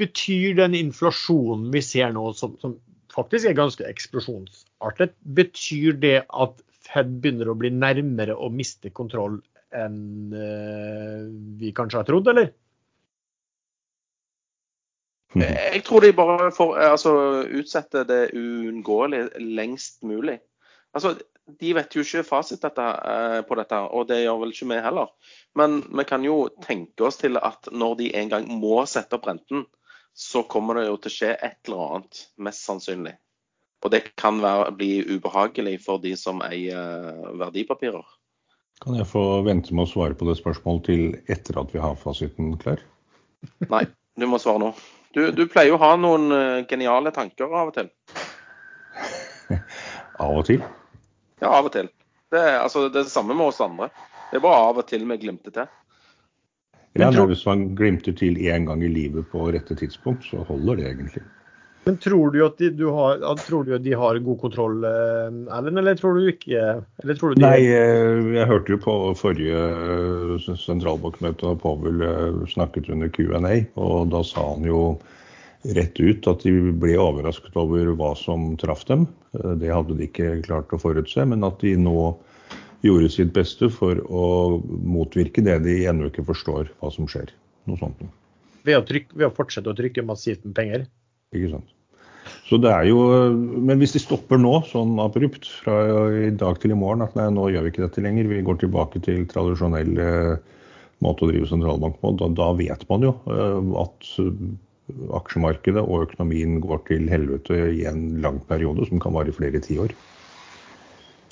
Speaker 2: Betyr den inflasjonen vi ser nå, som, som faktisk er ganske eksplosjonsartet. Betyr det at Fed begynner å bli nærmere å miste kontroll enn uh, vi kanskje har trodd, eller?
Speaker 1: Jeg tror de bare får altså, utsette det uunngåelig lengst mulig. Altså, De vet jo ikke fasit dette, uh, på dette, og det gjør vel ikke vi heller. Men vi kan jo tenke oss til at når de en gang må sette opp renten, så kommer det jo til å skje et eller annet, mest sannsynlig. Og det kan være, bli ubehagelig for de som eier eh, verdipapirer.
Speaker 3: Kan jeg få vente med å svare på det spørsmålet til etter at vi har fasiten klar?
Speaker 1: Nei, du må svare nå. Du, du pleier jo å ha noen eh, geniale tanker av og til.
Speaker 3: av og til?
Speaker 1: Ja, av og til. Det er, altså, det er det samme med oss andre. Det er bare av og til vi glimter til.
Speaker 3: Ja, men Hvis man glimter til én gang i livet på rette tidspunkt, så holder det egentlig.
Speaker 2: Men tror du at de, du har, tror du at de har god kontroll, eh, Erlend, eller tror du ikke? Tror du.
Speaker 3: Nei, eh, jeg hørte jo på forrige eh, sentralbankmøte da Powell snakket under Q&A, og da sa han jo rett ut at de ble overrasket over hva som traff dem. Det hadde de ikke klart å forutse, men at de nå gjorde sitt beste for å motvirke det de ennå ikke forstår hva som skjer. Noe sånt.
Speaker 2: Ved å, trykke, ved å fortsette å trykke massivt med penger?
Speaker 3: Ikke sant. Så det er jo, Men hvis de stopper nå, sånn abrupt, fra i dag til i morgen, at nei, nå gjør vi ikke dette lenger, vi går tilbake til tradisjonell eh, måte å drive sentralbank på, da, da vet man jo eh, at aksjemarkedet og økonomien går til helvete i en lang periode som kan vare i flere tiår.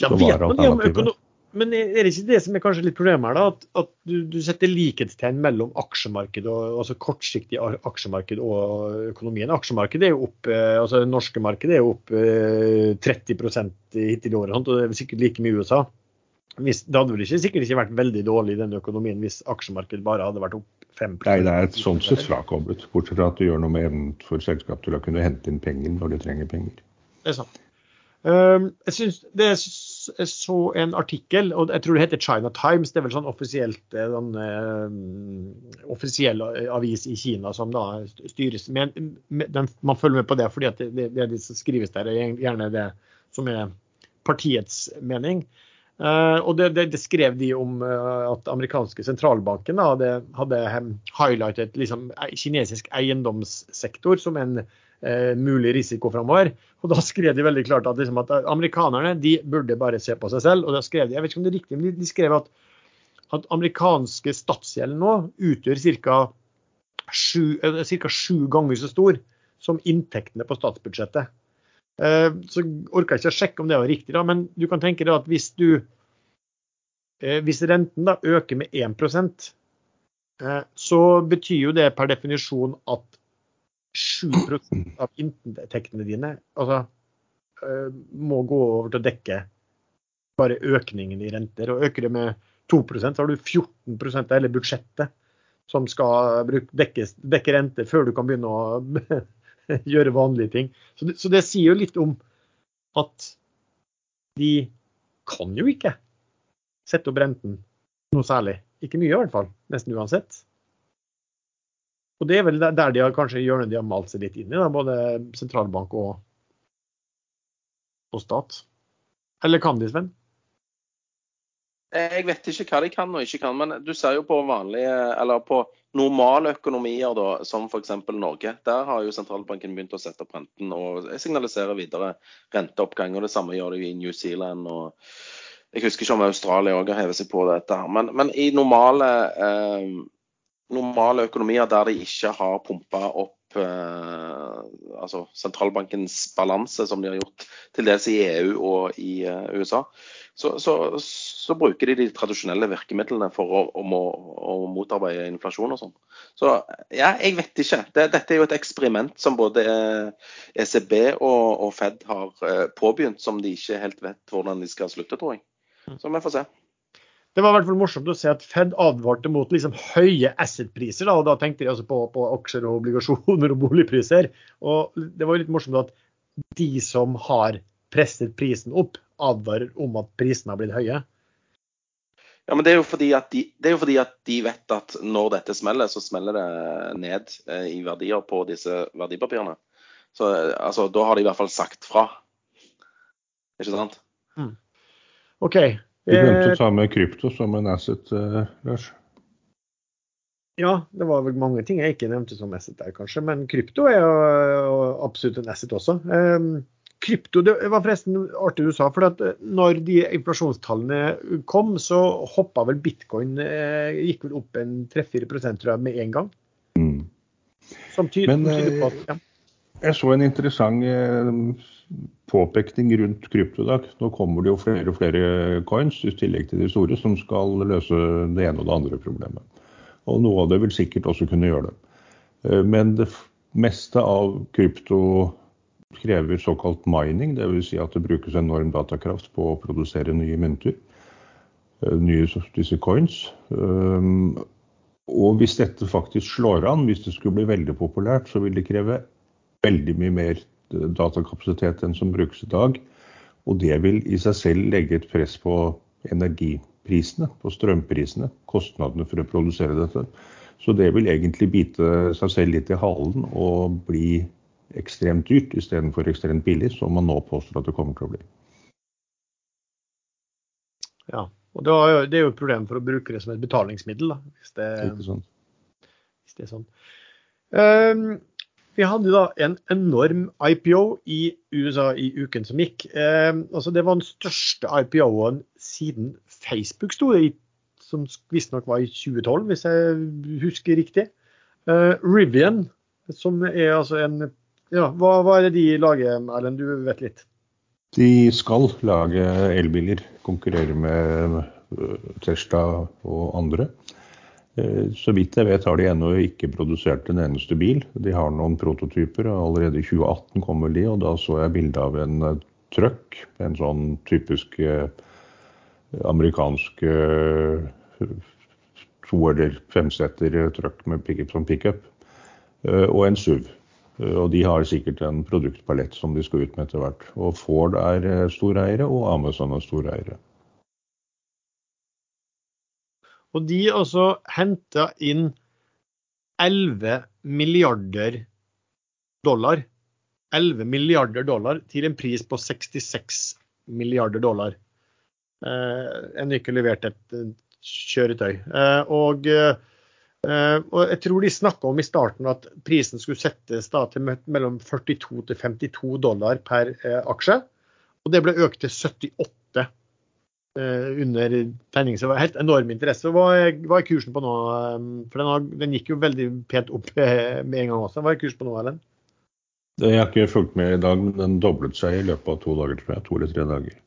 Speaker 2: Ja, vet man det om men er det ikke det som er kanskje litt problemet her, da? At, at du, du, setter likhetstegn mellom aksjemarked og, altså kortsiktig aksjemarked og økonomien. Aksjemarkedet er jo opp, eh, altså Det norske markedet er jo opp 30 eh, hittil i året, og det er sikkert like mye i USA. Hvis, det hadde vel ikke, sikkert ikke vært veldig dårlig i den økonomien hvis aksjemarkedet bare hadde vært opp 5
Speaker 3: Nei, det er et sånn sett frakoblet. Bortsett fra at du gjør noe med evnen for selskap til å kunne hente inn penger når de trenger penger.
Speaker 2: Det er sant. Um, jeg synes det er så en artikkel, og jeg tror det heter China Times. Det er vel sånn offisielt eh, sånn, uh, offisiell avis i Kina som da styres med den, Man følger med på det fordi at det, det, det som skrives der, er gjerne det som er partiets mening. Uh, og det, det, det, skrev de om uh, at amerikanske sentralbanken da, hadde, hadde highlightet liksom, kinesisk eiendomssektor som en uh, mulig risiko framover. Og da skrev de veldig klart at, liksom, at amerikanerne de burde bare se på seg selv. Og da skrev de, jeg vet ikke om det er riktig, men de, skrev at at amerikanske statsgjeld nå utgjør ca. Sju, sju ganger så stor som inntektene på statsbudsjettet. Eh, så jeg ikke å sjekke om det var riktig, da, men du kan tenke deg at hvis du eh, hvis renten da øker med 1 eh, så betyr jo det per definisjon at 7 av inntektene dine altså, må gå over til å dekke bare økningen i renter. Og øker det med 2 så har du 14 av hele budsjettet som skal dekke, dekke renter før du kan begynne å gjøre vanlige ting. Så det, så det, sier jo litt om at de kan jo ikke sette opp renten noe særlig. Ikke mye i hvert fall, nesten uansett. Og det er vel der de har kanskje hjørnet de har malt seg litt inn i, da, både sentralbank og, og stat. Eller kan de, Sven?
Speaker 1: Jeg vet ikke hva de kan og ikke kan, men du ser jo på vanlige, eller på normale økonomier, da, som f.eks. Norge. Der har jo sentralbanken begynt å sette opp renten og signalisere videre renteoppgang. og Det samme gjør de i New Zealand. og Jeg husker ikke om Australia òg har hevet seg på dette. her, Men, men i normale, eh, normale, økonomier der de ikke har pumpa opp eh, altså sentralbankens balanse, som de har gjort til dels i EU og i eh, USA, så, så, så, bruker de de tradisjonelle virkemidlene for å, å, å motarbeide inflasjon og sånn. Så ja, jeg vet ikke. Det, dette er jo et eksperiment som både ECB og, og, Fed har eh, påbegynt, som de ikke helt vet hvordan de skal slutte, tror jeg. Mm. Så vi får se.
Speaker 2: Det var i hvert fall morsomt å se at Fed advarte mot liksom høye asset-priser. Da, og da tenkte de altså på, på, aksjer og obligasjoner og boligpriser. Og det var litt morsomt at de som har presset prisen opp, advarer om at prisene har blitt høye?
Speaker 1: Ja, men det er, jo fordi at de, det jo fordi at de vet at når dette smeller, så smeller det ned eh, i verdier på disse verdipapirene. Så altså, da har de i hvert fall sagt fra. Ikke sant? Mm.
Speaker 2: OK.
Speaker 3: Du glemte å ta med krypto som en asset, uh, Lars?
Speaker 2: Ja, det var vel mange ting jeg ikke nevnte som asset der, kanskje. Men krypto er jo absolutt en asset også. Um, Krypto, Det var forresten artig du sa. for at eh, når de inflasjonstallene kom, så hoppa vel bitcoin eh, gikk vel opp en 3-4% tror jeg, med en gang. Mm.
Speaker 3: Som tyder, Men tyder på at, eh, ja. Jeg så en interessant påpekning rundt kryptodag. Nå kommer det jo flere og flere coins i tillegg til de store som skal løse det ene og det andre problemet. Og noe av det vil sikkert også kunne gjøre det. Men det meste av krypto krever såkalt mining, dvs. Si at det brukes enorm datakraft på å produsere nye mynter. Eh, nye disse coins. Og hvis dette faktisk slår an, hvis det skulle bli veldig populært, så vil det kreve veldig mye mer datakapasitet enn som brukes i dag. Og det vil i seg selv legge et press på energiprisene, på strømprisene, kostnadene for å produsere dette. Så det vil egentlig bite seg selv litt i halen og bli ekstremt dyrt istedenfor ekstremt billig, som man nå påstår at det kommer til å bli.
Speaker 2: Ja, og det er jo et problem for å bruke det som et betalingsmiddel. Da, hvis, det, det hvis det er sånn. Um, vi hadde da en enorm IPO i USA i uken som gikk. Eh, altså det var den største IPO-en siden Facebook sto i, som visstnok var i 2012, hvis jeg husker riktig. Eh, Rivian, som er altså en ja, hva, hva, er det de lager, Erlend? Du vet litt?
Speaker 3: De skal lage elbiler. Konkurrere med øh, Tesla og andre. Eh, så vidt jeg vet har de ennå ikke produsert en eneste bil. De har noen prototyper. Allerede i 2018 kommer de, og da så jeg bilde av en øh, truck. En sånn typisk øh, amerikansk to- eller femseter truck med pickup som pickup. Og en SUV. Eh, og de har sikkert en produktpalett som de skal ut med etter hvert. Og Ford er eh, storeiere, og Amazon er storeiere.
Speaker 2: Og de også henta inn 11 milliarder dollar. 11 milliarder dollar til en pris på 66 milliarder dollar. Eh, en ikke levert et kjøretøy. Eh, og eh, og jeg tror de snakka om i starten at prisen skulle settes da til mellom 42 til 52 dollar per uh, aksje. Og det ble økt til 78 under tegning. Så det var helt enorm interesse. Hva er, hva er kursen på nå? For den, har, den, gikk jo veldig pent opp med en gang også. Hva er kursen på nå, Erlend?
Speaker 3: Jeg har ikke fulgt med i dag, men den doblet seg i løpet av to dager, tror jeg. To eller tre dager.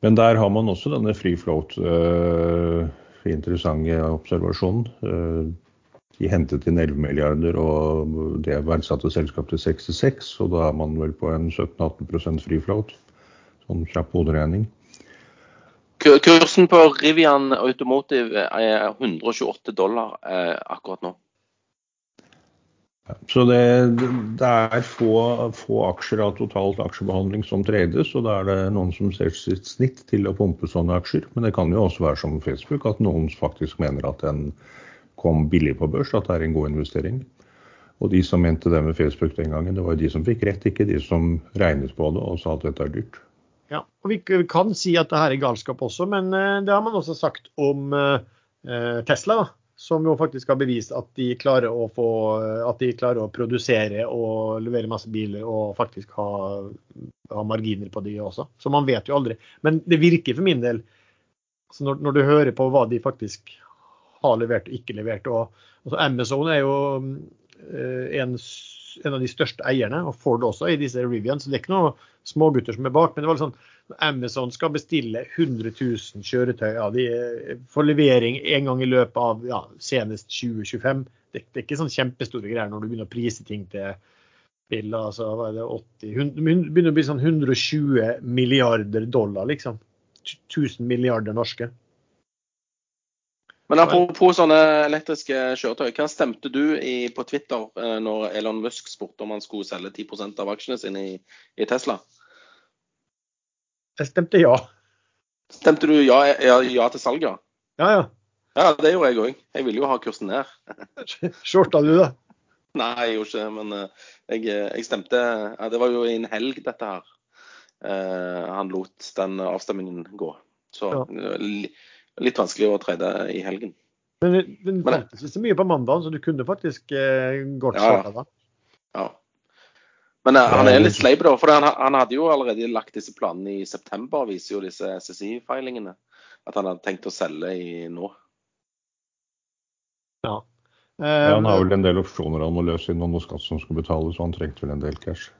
Speaker 3: Men der har man også denne free float. Uh, interessante observasjonen. Uh, de hentet inn 11 milliarder, og det verdsatte selskapet til 66. Og da er man vel på en 17-18% free float. Sånn kjapp hoderegning.
Speaker 1: Kursen på Rivian Automotive er 128 dollar eh, akkurat nå.
Speaker 3: Så det, det er få, få, aksjer av totalt aksjebehandling som trades, og da er det noen som ser sitt snitt til å pumpe sånne aksjer. Men det kan jo også være som Facebook, at noen faktisk mener at den kom billig på børs, at det er en god investering. Og de som mente det med Facebook den gangen, det var de som fikk rett, ikke de som regnet på det og sa at dette er dyrt.
Speaker 2: Ja, og Vi kan si at det her er galskap også, men eh, det har man også sagt om eh, Tesla. da som jo faktisk har bevist at de klarer å, få, de klarer å produsere og levere masse biler og faktisk ha, ha, marginer på de også. Så man vet jo aldri. Men det virker for min del, altså når, når, du hører på hva de faktisk har levert og ikke levert og altså Amazon er jo eh, en, en, av de største eierne, og Ford også, i disse Rivian. Så det er ikke noen smågutter som er bak. men det var litt sånn Amazon skal bestille 100 000 kjøretøy ja, de får levering en gang i løpet av ja, senest 2025. Det, det, er ikke sånn kjempestore greier når du begynner å prise ting til bil. Altså, hva det, 80, det begynner å bli sånn 120 milliarder dollar, liksom. 1000 milliarder norske.
Speaker 1: Men apropos sånne elektriske kjøretøy, hva stemte du i, på Twitter eh, når Elon Musk spurte om han skulle selge 10% av aksjene sine i, i Tesla?
Speaker 2: Jeg stemte ja.
Speaker 1: Stemte du ja, ja, ja til salget?
Speaker 2: Ja, ja.
Speaker 1: Ja, det gjorde jeg òg. Jeg ville jo ha kursen ned.
Speaker 2: Shorta du, da?
Speaker 1: Nei, jeg gjorde ikke men uh, jeg, jeg, stemte ja, Det var jo i en helg, dette her. Uh, han lot den avstemningen gå. Så ja. Litt vanskelig å trede i helgen.
Speaker 2: Men den fantes ikke så mye på mandag, så du kunne faktisk eh, gått ja, ja. da?
Speaker 1: Ja. Men eh, han er litt sleip, da. For han, han, hadde jo allerede lagt disse planene i september, viser jo disse SSI-feilingene. At han hadde tenkt å selge i nå.
Speaker 2: Ja.
Speaker 3: Eh, ja. Han har vel en del opsjoner han må løse inn, og noe skatt som skal betales, så han trengte vel en del cash.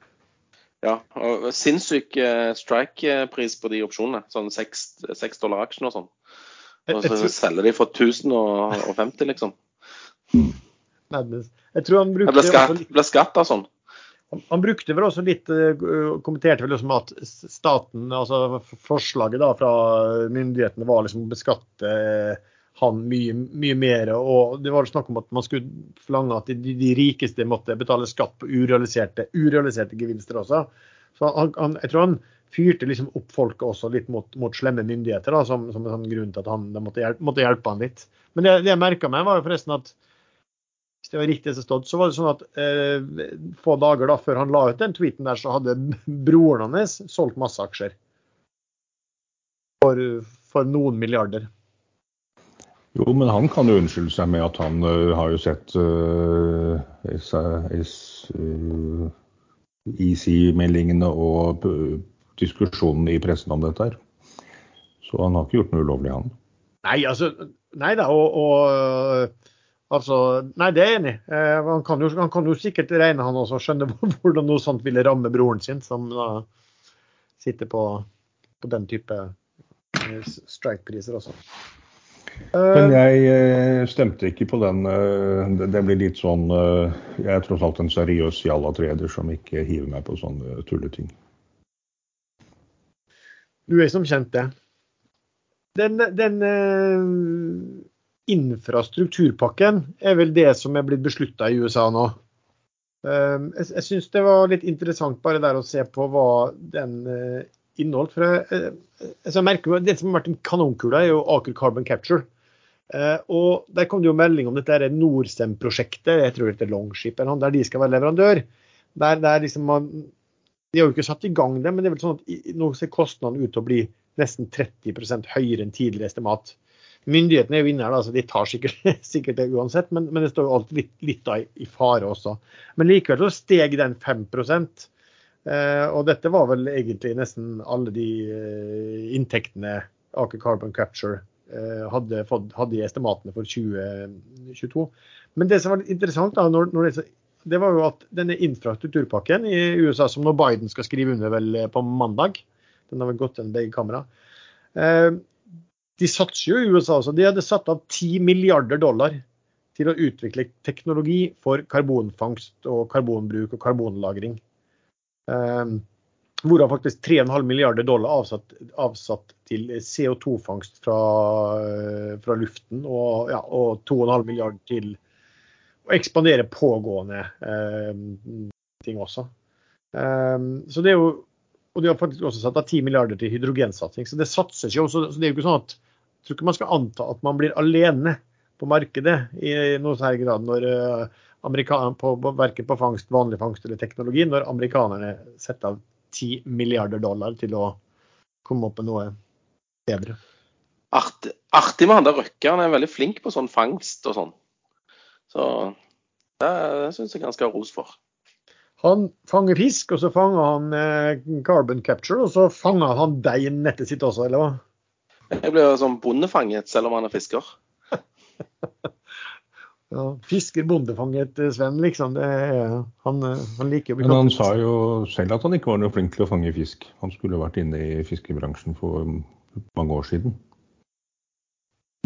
Speaker 1: Ja, og sinnssyk uh, strike-pris på de opsjonene. Sånn seks dollar aksjen og sånn. Og så selger de for 1050, liksom.
Speaker 2: Jeg tror han brukte...
Speaker 1: Det ble skatt av sånn.
Speaker 2: Han brukte vel også litt, eh, kommenterte vel liksom at staten, altså forslaget da fra myndighetene var liksom å beskatte han mye, mye mer. Og det var snakk om at man skulle forlange at de, de rikeste måtte betale skatt på urealiserte, urealiserte gevinster også. Så han, han, jeg tror han fyrte liksom opp folket også litt mot, mot slemme myndigheter, da, som, som, en sånn grunn til at han måtte hjelpe, måtte hjelpe han litt. Men det, det jeg merka meg, var jo forresten at hvis det var riktig som stått, så var det sånn at eh, få dager da, før han la ut den tweeten der, så hadde broren hans solgt masse aksjer. For, for, noen milliarder.
Speaker 3: Jo, men han kan jo unnskylde seg med at han uh, har jo sett uh, uh, EC-meldingene og diskusjonen i pressen om dette her. Så han har ikke gjort noe ulovlig, han.
Speaker 2: Nei, altså, nei da, og, og Altså, nei, det er jeg enig i. Eh, han, han kan jo sikkert regne, han også, og skjønne hvordan noe sånt ville ramme broren sin, som da sitter på, på den type eh, strike-priser også.
Speaker 3: Men jeg eh, stemte ikke på den. Det blir litt sånn Jeg er tross alt en seriøs jalla-trader som ikke hiver meg på sånne tulleting.
Speaker 2: Du er som kjent det. Den, den infrastrukturpakken er vel det som er blitt beslutta i USA nå. Ehm, jeg, jeg syns det var litt interessant bare der å se på hva den eh, inneholdt. For jeg, jeg merker Det som har vært en kanonkule, er jo Aker Carbon Capture. Og Der kom det jo melding om dette Norcem-prosjektet, jeg tror det heter Longship, eller noe, der de skal være leverandør. Der, der liksom man, De har jo ikke satt i gang det, men det er vel sånn at nå ser kostnadene ut til å bli nesten 30% høyere enn tidligere estimat. Myndighetene er jo inne her, så de tar sikkert, sikkert det uansett, men, men, det står jo alltid litt, litt da, i fare også. Men likevel så steg den 5 eh, og dette var vel egentlig nesten alle de eh, inntektene Aker Carbon Capture eh, hadde, fått, hadde i estimatene for 2022. Men det som var litt interessant, da, når, når det, det, var jo at denne infrastrukturpakken i USA, som nå Biden skal skrive under vel eh, på mandag, den har vel gått gjennom begge kamera, eh, de satser jo i USA også. De hadde satt av 10 milliarder dollar til å utvikle teknologi for karbonfangst og karbonbruk og karbonlagring. Eh, Hvorav faktisk 3,5 milliarder dollar avsatt, avsatt til CO2-fangst fra, fra, luften, og, ja, og 2,5 milliarder til å ekspandere pågående eh, ting også. Um, så det er jo, og de har faktisk også satt av 10 milliarder til hydrogensatsing. Så det satses jo. Så det er jo ikke sånn at jeg tror ikke man skal anta at man blir alene på markedet i noe særlig grad når uh, på, verken på fangst, vanlig fangst eller teknologi, når amerikanerne setter av 10 milliarder dollar til å komme opp med noe bedre.
Speaker 1: Artig, artig med han der Røkke. Han er veldig flink på sånn fangst og sånn. Så det, det syns jeg han skal ha ros for.
Speaker 2: Han fanger fisk, og så fanger han eh, carbon capture, og så fanger han deg i nettet sitt også, eller hva?
Speaker 1: Jeg blir sånn bondefanget selv om han er fisker.
Speaker 2: Ja, fisker bondefanget eh, Sven, liksom. Det, han, eh, han, liker å
Speaker 3: bli Men han sa jo selv at han ikke var noe flink til å fange fisk. Han skulle vært inne i fiskebransjen for mange år siden.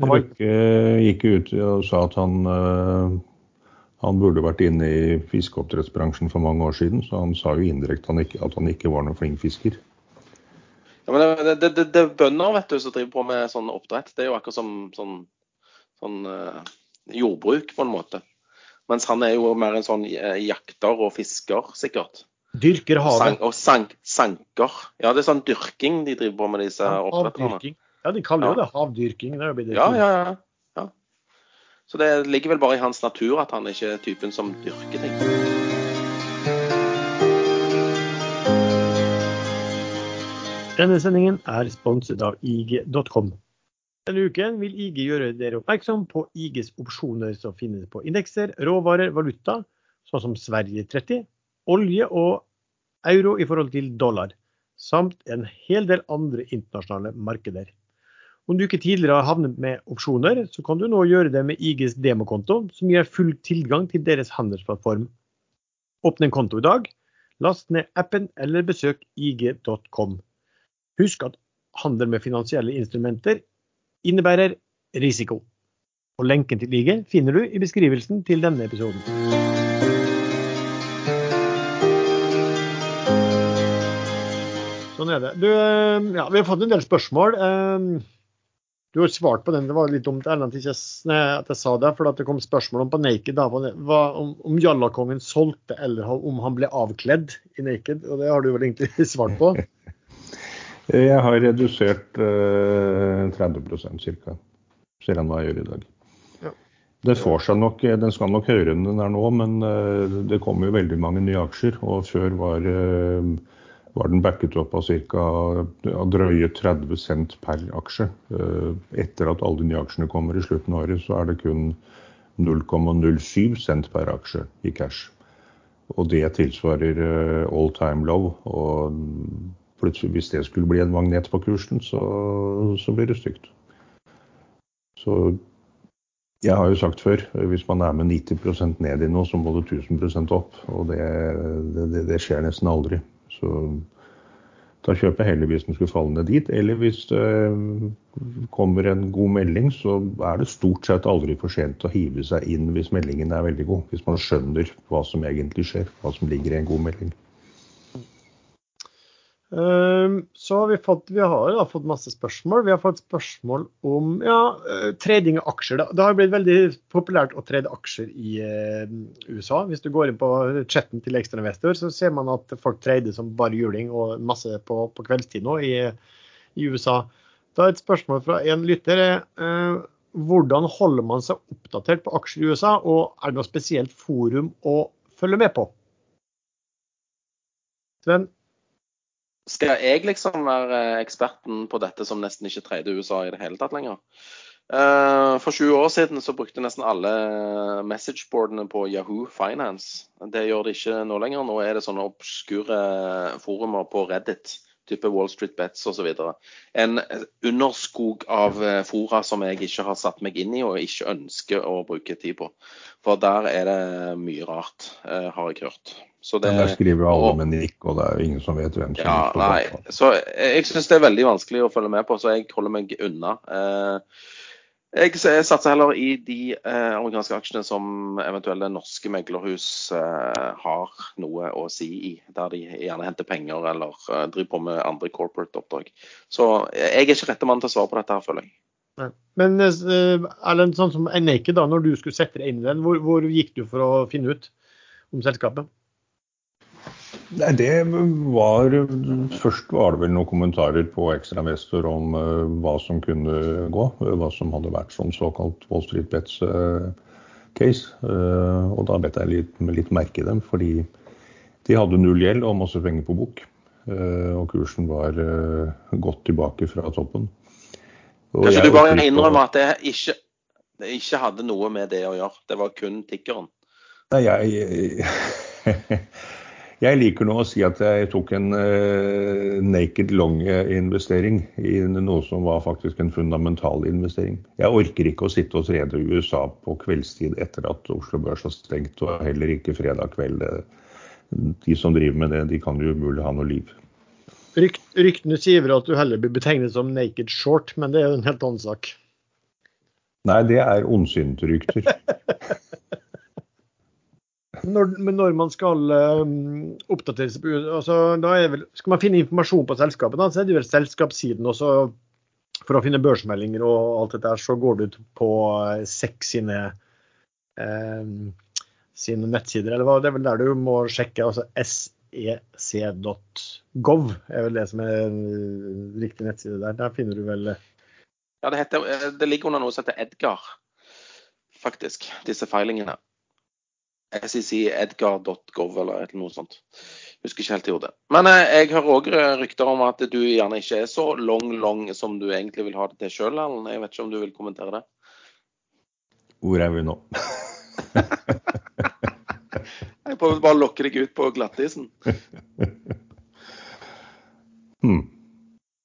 Speaker 3: Røkke gikk ut og sa at han, eh, han burde vært inne i fiskeoppdrettsbransjen for mange år siden, så han sa jo indirekte at han ikke var noen flink fisker.
Speaker 1: Ja, men det, det, det, det er bønder vet du, som driver på med sånn oppdrett. Det er jo akkurat som sånn, sånn jordbruk, på en måte. Mens han er jo mer en sånn eh, jakter og fisker, sikkert.
Speaker 2: Dyrker havet. Sank,
Speaker 1: og sank, sanker. Ja, det er sånn dyrking de driver på med disse oppdretterne.
Speaker 2: Ja, de kaller jo det havdyrking. Det
Speaker 1: det ja, ja, ja, ja. Så det ligger vel bare i hans natur at han ikke er typen som dyrker ting.
Speaker 2: Denne sendingen er sponset av IG.com. Denne uken vil IG gjøre dere oppmerksom på IGs opsjoner som finnes på indekser, råvarer, valuta, sånn som Sverige 30, olje og euro i forhold til dollar, samt en hel del andre internasjonale markeder. Om du ikke tidligere har havnet med opsjoner, så kan du nå gjøre det med IGs demokonto, som gir full tilgang til deres handelsplattform. Åpne en konto i dag, last ned appen eller besøk ig.com. Husk at handel med finansielle instrumenter innebærer risiko. Og Lenken til IG finner du i beskrivelsen til denne episoden. Sånn er det. Du, eh, ja, vi har fått en del spørsmål. Eh, du har svart på den. Det var litt dumt Erlend, at jeg sa det, for det kom spørsmål om på Naked da, om, om Jallakongen solgte eller om han ble avkledd i Naked. Og det har du vel egentlig svart på?
Speaker 3: Jeg har redusert uh, 30 ca. Ser hva jeg gjør i dag. Ja. Det får seg nok, Den skal nok høyere enn den er nå, men uh, det kommer jo veldig mange nye aksjer. Og før var, uh, var den backet opp av ca. drøye 30 cent per aksje. Uh, etter at alle de nye aksjene kommer i slutten av året, så er det kun 0,07 cent per aksje i cash. Og det tilsvarer all time low. og plutselig, hvis det skulle bli en magnet på kursen, så, så blir det stygt. Så jeg har jo sagt før, hvis man er med 90% ned i noe, så må det 1000 opp. Og det, det, det, skjer nesten aldri. Så da kjøper jeg heller hvis den skulle falle ned dit. Eller hvis det kommer en god melding, så er det stort sett aldri for sent å hive seg inn hvis meldingen er veldig god. Hvis man skjønner hva som egentlig skjer, hva som ligger i en god melding.
Speaker 2: Ehm, så har vi fått, vi har da fått masse spørsmål. Vi har fått spørsmål om ja, eh, trading av aksjer. Det har blitt veldig populært å trade aksjer i eh, USA. Hvis du går inn på chatten til ekstrainvestor, så ser man at folk trader som bare juling og masse på, på kveldstid nå i, i, USA. Da er et spørsmål fra en lytter. Eh, hvordan holder man seg oppdatert på aksjer i USA, og er det noe spesielt forum å følge med på? Sven?
Speaker 1: Skal jeg liksom være eksperten på dette som nesten ikke tredje USA i det hele tatt lenger? Uh, for 20 år siden så brukte nesten alle messageboardene på Yahoo Finance. Det gjør de ikke nå lenger. Nå er det sånne obskure forumer på Reddit type Wall Street Bets osv. En underskog av eh, fora som jeg ikke har satt meg inn i og ikke ønsker å bruke tid på. For der er det mye rart, eh, har jeg hørt.
Speaker 3: Så det, der skriver alle med nikk, og det er jo ingen som vet hvem som
Speaker 1: ja, nei. Så jeg syns det er veldig vanskelig å følge med på, så jeg holder meg unna. Eh, jeg satser heller i de eh, amerikanske aksjene som eventuelle norske meglerhus eh, har noe å si i. Der de gjerne henter penger eller eh, driver på med andre corporate oppdrag. Så jeg er ikke rette mann til å svare på dette, her, føler jeg.
Speaker 2: Nei. Men eh, Erlend, sånn som Naked, da, når du skulle sette deg inn i den, hvor, hvor gikk du for å finne ut om selskapet?
Speaker 3: Nei, det var Først var det vel noen kommentarer på Ekstrainvestor om uh, hva som kunne gå. Uh, hva som hadde vært sånn såkalt Wall Street Bets-case. Uh, og da bet jeg litt, litt merke i dem, fordi de hadde null gjeld og masse penger på bok. og kursen var godt tilbake fra toppen.
Speaker 1: Og Kanskje du bare innrømmer at det ikke, det ikke hadde noe med det å gjøre? Det var kun tikkeren?
Speaker 3: Nei, jeg Jeg liker nå å si at jeg tok en uh, naked long-investering i noe som var faktisk en fundamental investering. Jeg orker ikke å sitte og trede i USA på kveldstid etter at Oslo Børs har stengt, og heller ikke fredag kveld. De som driver med det, de kan jo umulig ha noe liv.
Speaker 2: Rykt, ryktene sier at du heller blir betegnet som naked short, men det er jo en helt annen sak.
Speaker 3: Nei, det er ondsynte
Speaker 2: når, når man skal um, oppdatere seg på altså, vel, Skal man finne informasjon på selskapet, da, så er det vel selskapssiden også. For å finne børsmeldinger og alt dette, så går du på uh, SEC sine, um, sine nettsider. eller hva, Det er vel der du må sjekke. altså sec.gov er vel det som er riktig nettside der. Der finner du vel
Speaker 1: Ja, det, heter, det ligger under noe som heter Edgar, faktisk, disse filingene. SECedgar.gov eller noe sånt. Husker ikke helt i det. Men eh, jeg hører òg rykter om at du gjerne ikke er så long long som du egentlig vil ha det til sjøl, Erlend. Jeg vet ikke om du vil kommentere det?
Speaker 3: Hvor er vi nå?
Speaker 1: jeg prøver bare å lokke deg ut på glattisen.
Speaker 3: hmm.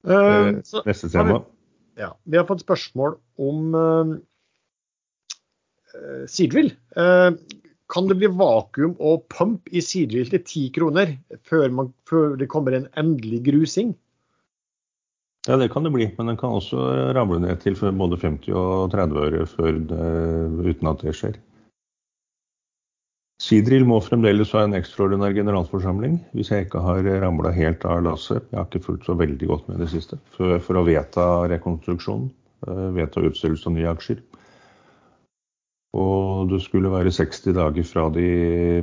Speaker 3: Uh, Neste tema.
Speaker 2: Vi, ja, vi har fått spørsmål om uh, Seadrill. Uh, kan det bli vakuum og pump i sidril til 10 kroner før, man, før, det kommer en endelig grusing?
Speaker 3: Ja, det kan det bli, men den kan også ramle ned til både 50 og 30 øre uten at det skjer. Sidril må fremdeles ha en ekstraordinær generalforsamling, hvis jeg ikke har ramla helt av lasset. Jeg har ikke fulgt så veldig godt med i det siste. For, for å vedta rekonstruksjon, eh, vedta utstillelse av nye aksjer. Og det skulle være 60 dager fra de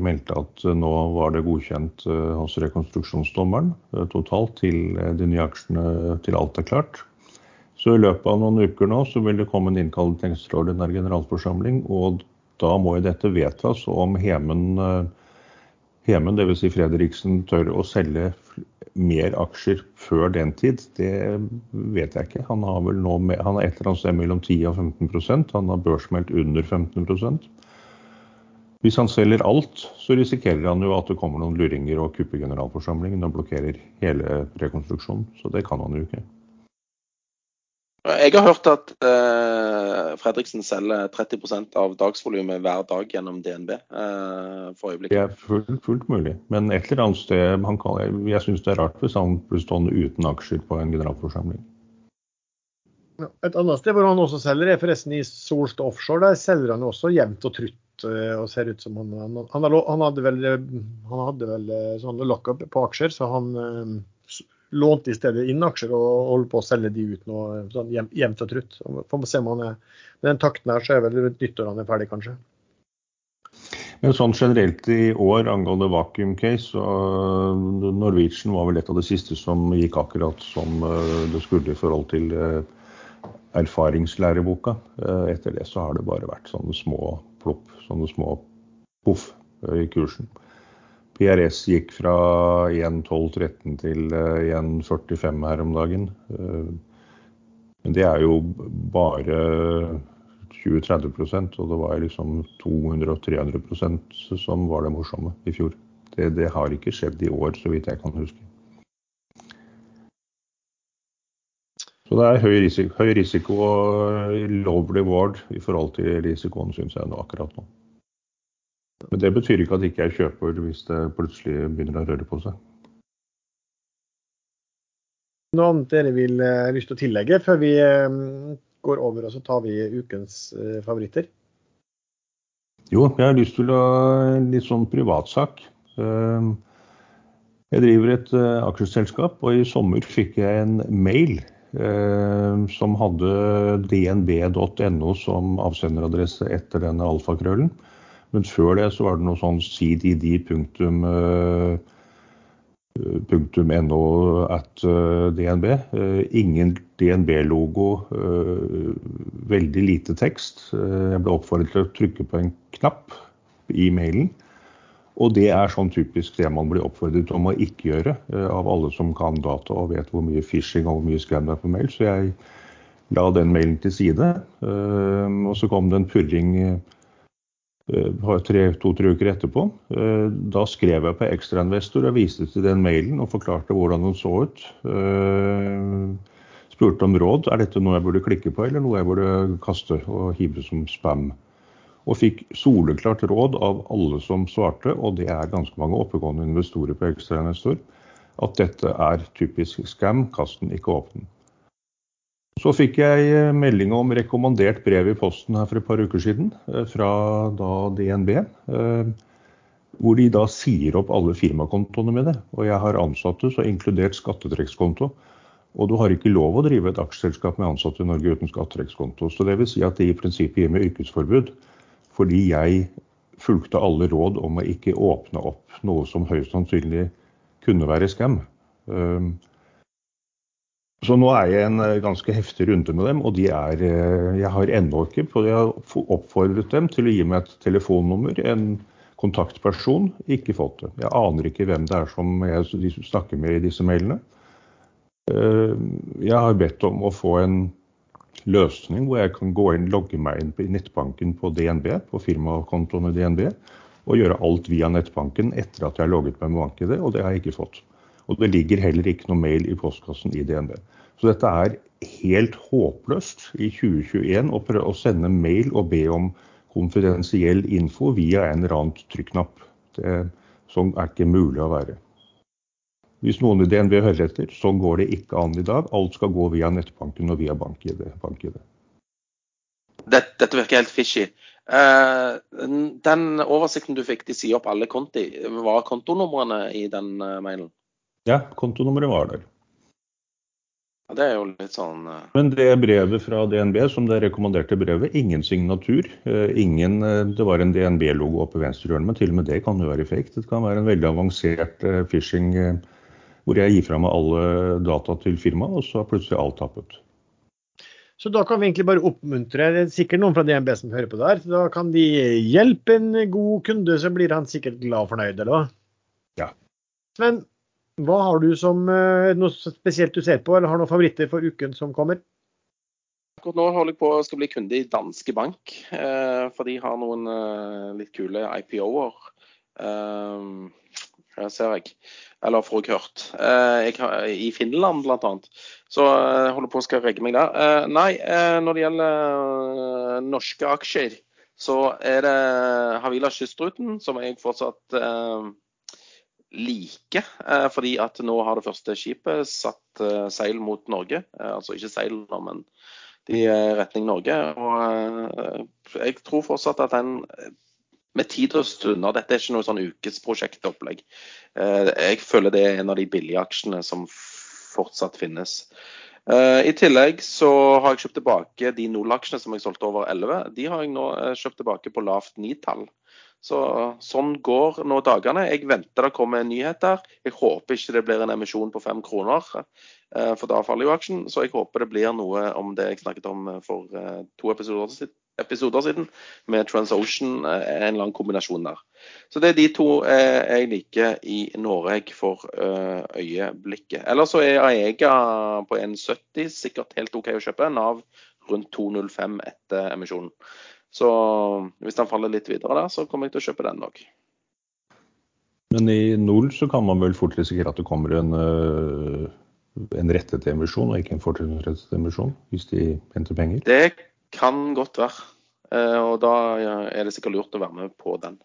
Speaker 3: meldte at nå var det godkjent eh, hos rekonstruksjonsdommeren eh, totalt til eh, de nye aksjene til alt er klart. Så i løpet av noen uker nå så vil det komme en innkallet ekstraordinær generalforsamling. Og da må jo dette vedtas. Om Hemen, Hemen dvs. Si Fredriksen, tør å selge mer aksjer før den tid, det vet jeg ikke. Han har vel nå med, han er et eller annet sted mellom 10 og 15% Han har børsmeldt under 15 Hvis han selger alt, så risikerer han jo at det kommer noen luringer og kupper generalforsamlingen og blokkerer hele rekonstruksjonen. Så det kan han jo ikke.
Speaker 1: Jeg har hørt at uh, Fredriksen selger 30% av dagsvolumet hver dag gjennom DNB uh, for øyeblikket.
Speaker 3: Det er fullt, fullt, mulig, men et eller annet sted kan, Jeg syns det er rart hvis han blir stående uten aksjer på en generalforsamling.
Speaker 2: Et annet sted hvor han også selger, er forresten i Solst Offshore. Der selger han også jevnt og trutt uh, og ser ut som han Han, han, han hadde vel, han hadde vel sånne lockup på aksjer, så han lånte i stedet inn aksjer og holder på å selge de ut nå sånn jevnt og trutt. Får se om han er, Med den takten her så er vel rundt nyttår han er ferdig, kanskje.
Speaker 3: Men sånn generelt i år angående vacuum case, så Norwegian var vel et av de siste som gikk akkurat som eh, det skulle i forhold til erfaringslæreboka. Eh, etter det så har det bare vært sånne små plopp, sånne små poff i kursen. PRS gikk fra 1.12,13 til 1.45 eh, her om dagen. Eh, men det er jo bare 20-30% og det var liksom 200-300% som var det morsomme i fjor. Det, det, har ikke skjedd i år, så vidt jeg kan huske. Så det er høy risiko, høy risiko og low reward i forhold til risikoen, syns jeg nå akkurat nå. Men det betyr ikke at ikke jeg kjøper hvis det plutselig begynner å røre på seg.
Speaker 2: Noe annet dere vil uh, lyst til å tillegge før vi uh, går over og så tar vi ukens uh, favoritter?
Speaker 3: Jo, jeg har lyst til å en litt sånn privatsak. Jeg driver et aksjeselskap, og i sommer fikk jeg en mail som hadde dnb.no som avsenderadresse etter denne alfakrøllen. Men før det så var det noe sånn cdd.no at DNB. Ingen DNB-logo, veldig lite tekst. Jeg ble oppfordret til å trykke på en knapp i mailen. Og det er sånn typisk det man blir oppfordret om å ikke gjøre av alle som kan data og vet hvor mye phishing og hvor mye skam det er på mail. Så jeg la den mailen til side. Og så kom det en purring to-tre uker etterpå. Da skrev jeg på ekstrainvestor og viste til den mailen og forklarte hvordan den så ut. Spurte om råd. Er dette noe jeg burde klikke på, eller noe jeg burde kaste og hive som spam? Og fikk soleklart råd av alle som svarte, og det er ganske mange oppegående investorer på ekstrainvestor, at dette er typisk scam. Kast den, ikke åpne den. Så fikk jeg melding om rekommandert brev i posten her for et par uker siden fra da DNB. Hvor de da sier opp alle firmakontoene mine. Og jeg har ansatte, så inkludert skattetrekkskonto. Og du har ikke lov å drive et aksjeselskap med ansatte i Norge uten skattetrekkskonto. Så det vil si at det i prinsippet gir meg yrkesforbud. Fordi jeg fulgte alle råd om å ikke åpne opp noe som høyst sannsynlig kunne være scam. Så nå er jeg i en ganske heftig runde med dem, og de er Jeg har ennå ikke Jeg har oppfordret dem til å gi meg et telefonnummer, en kontaktperson. Ikke fått det. Jeg aner ikke hvem det er som jeg snakker med i disse mailene. Jeg har bedt om å få en løsning hvor jeg kan gå inn, logge meg inn i nettbanken på DNB, på firmakontoen i DNB, og gjøre alt via nettbanken etter at jeg har logget meg med BankID, og det har jeg ikke fått. Og det ligger heller ikke noe mail i postkassen i DNB. Så dette er helt håpløst i 2021 å prøve å sende mail og be om konfidensiell info via en eller annen trykknapp. Det, sånn er ikke mulig å være. Hvis noen i DNB hører etter, så går det ikke an i dag. Alt skal gå via nettbanken og via bank-ID. Bank
Speaker 1: dette, dette virker helt fishy. Uh, den oversikten du fikk, de sier opp alle konti. Var kontonumrene i den uh, mailen?
Speaker 3: Ja, kontonummeret var der.
Speaker 1: Ja, det er jo litt sånn uh...
Speaker 3: Men det brevet fra DNB, som det rekommanderte brevet, ingen signatur. Uh, ingen, uh, det var en DNB-logo oppe i venstre hjørne, men til og med det kan jo være fake. Det kan være en veldig avansert phishing hvor jeg gir fra meg alle data til firmaet, og så er plutselig alt tappet.
Speaker 2: Så da kan vi egentlig bare oppmuntre det er sikkert noen fra DNB som hører på det her. Da kan de hjelpe en god kunde, så blir han sikkert glad og fornøyd, eller hva?
Speaker 3: Ja.
Speaker 2: Sven, hva har du som eh, noe spesielt du ser på, eller har noen favoritter for uken som kommer?
Speaker 1: Akkurat nå holder jeg på å skal bli kunde i Danske Bank, eh, for de har noen eh, litt kule IPO-er. Her ser jeg. Eller får jeg hørt. Jeg har, I Finland bl.a. Så jeg holder på å skal regge meg der. Nei, når det gjelder norske aksjer, så er det Havila Kystruten som jeg fortsatt like. Eh, fordi at nå har det første skipet satt eh, seil mot Norge. Eh, altså ikke seil, men er retning Norge. Og jeg tror fortsatt at den med tid og stunder Dette er ikke noe sånn ukesprosjektopplegg. Jeg føler det er en av de billige aksjene som fortsatt finnes. I tillegg så har jeg kjøpt tilbake de null-aksjene som jeg solgte over 11. De har jeg nå kjøpt tilbake på lavt nitall. Så, sånn går nå dagene. Jeg venter det kommer nyheter. Jeg håper ikke det blir en emisjon på fem kroner, eh, for da faller jo aksjen. Så jeg håper det blir noe om det jeg snakket om eh, for eh, to episoder, episoder siden, med TransOcean. En eller annen kombinasjon der. Så det er de to jeg liker i Norge for øyeblikket. Ellers så er Aega på 1,70 sikkert helt OK å kjøpe. Nav rundt 2,05 etter emisjonen. Så hvis den faller litt videre der, så kommer jeg til å kjøpe den òg.
Speaker 3: Men i null så kan man vel fort risikere at det kommer en uh, en rettet emisjon og ikke en fortrinnsrettet emisjon, hvis de henter penger?
Speaker 1: Det kan godt være. Eh, og da er det sikkert lurt å være med på den.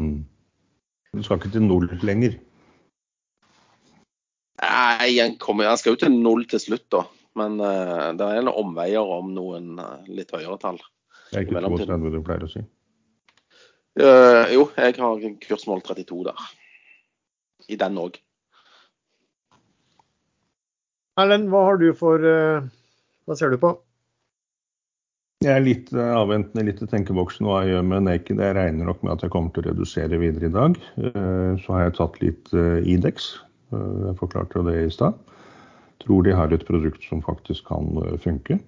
Speaker 3: Mm. Du skal ikke til null lenger?
Speaker 1: Nei, han, kommer, han skal jo til null til slutt, da. Men uh, det er noen omveier om noen uh, litt høyere tall.
Speaker 3: Det er ikke 32 du pleier å si?
Speaker 1: Uh, jo, jeg har kursmål 32 der. I den òg.
Speaker 2: Erlend, hva har du for Hva ser du på?
Speaker 3: Jeg er litt avventende, litt i tenkeboksen hva jeg gjør med Naked. Jeg regner nok med at jeg kommer til å redusere videre i dag. Så har jeg tatt litt Idex. Jeg forklarte jo det i stad tror de har et produkt som faktisk kan funke.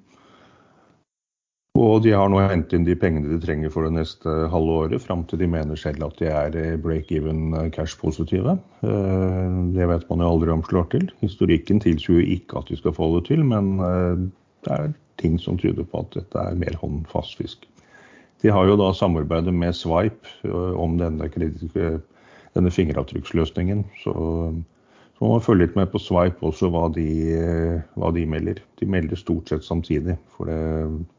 Speaker 3: Og de har nå hentet inn de pengene de trenger for det neste halve året, fram til de mener selv at de er eh, break-even eh, cash-positive. Det vet man jo aldri om slår til. Historikken tilsier ikke at de skal få det til, men det er ting som tyder på at dette er mer håndfast fisk. De har jo da samarbeidet med Swipe om denne, denne fingeravtrykksløsningen. Så så må man følge litt med på Swipe også, hva de, hva de melder. De melder stort sett samtidig, for det,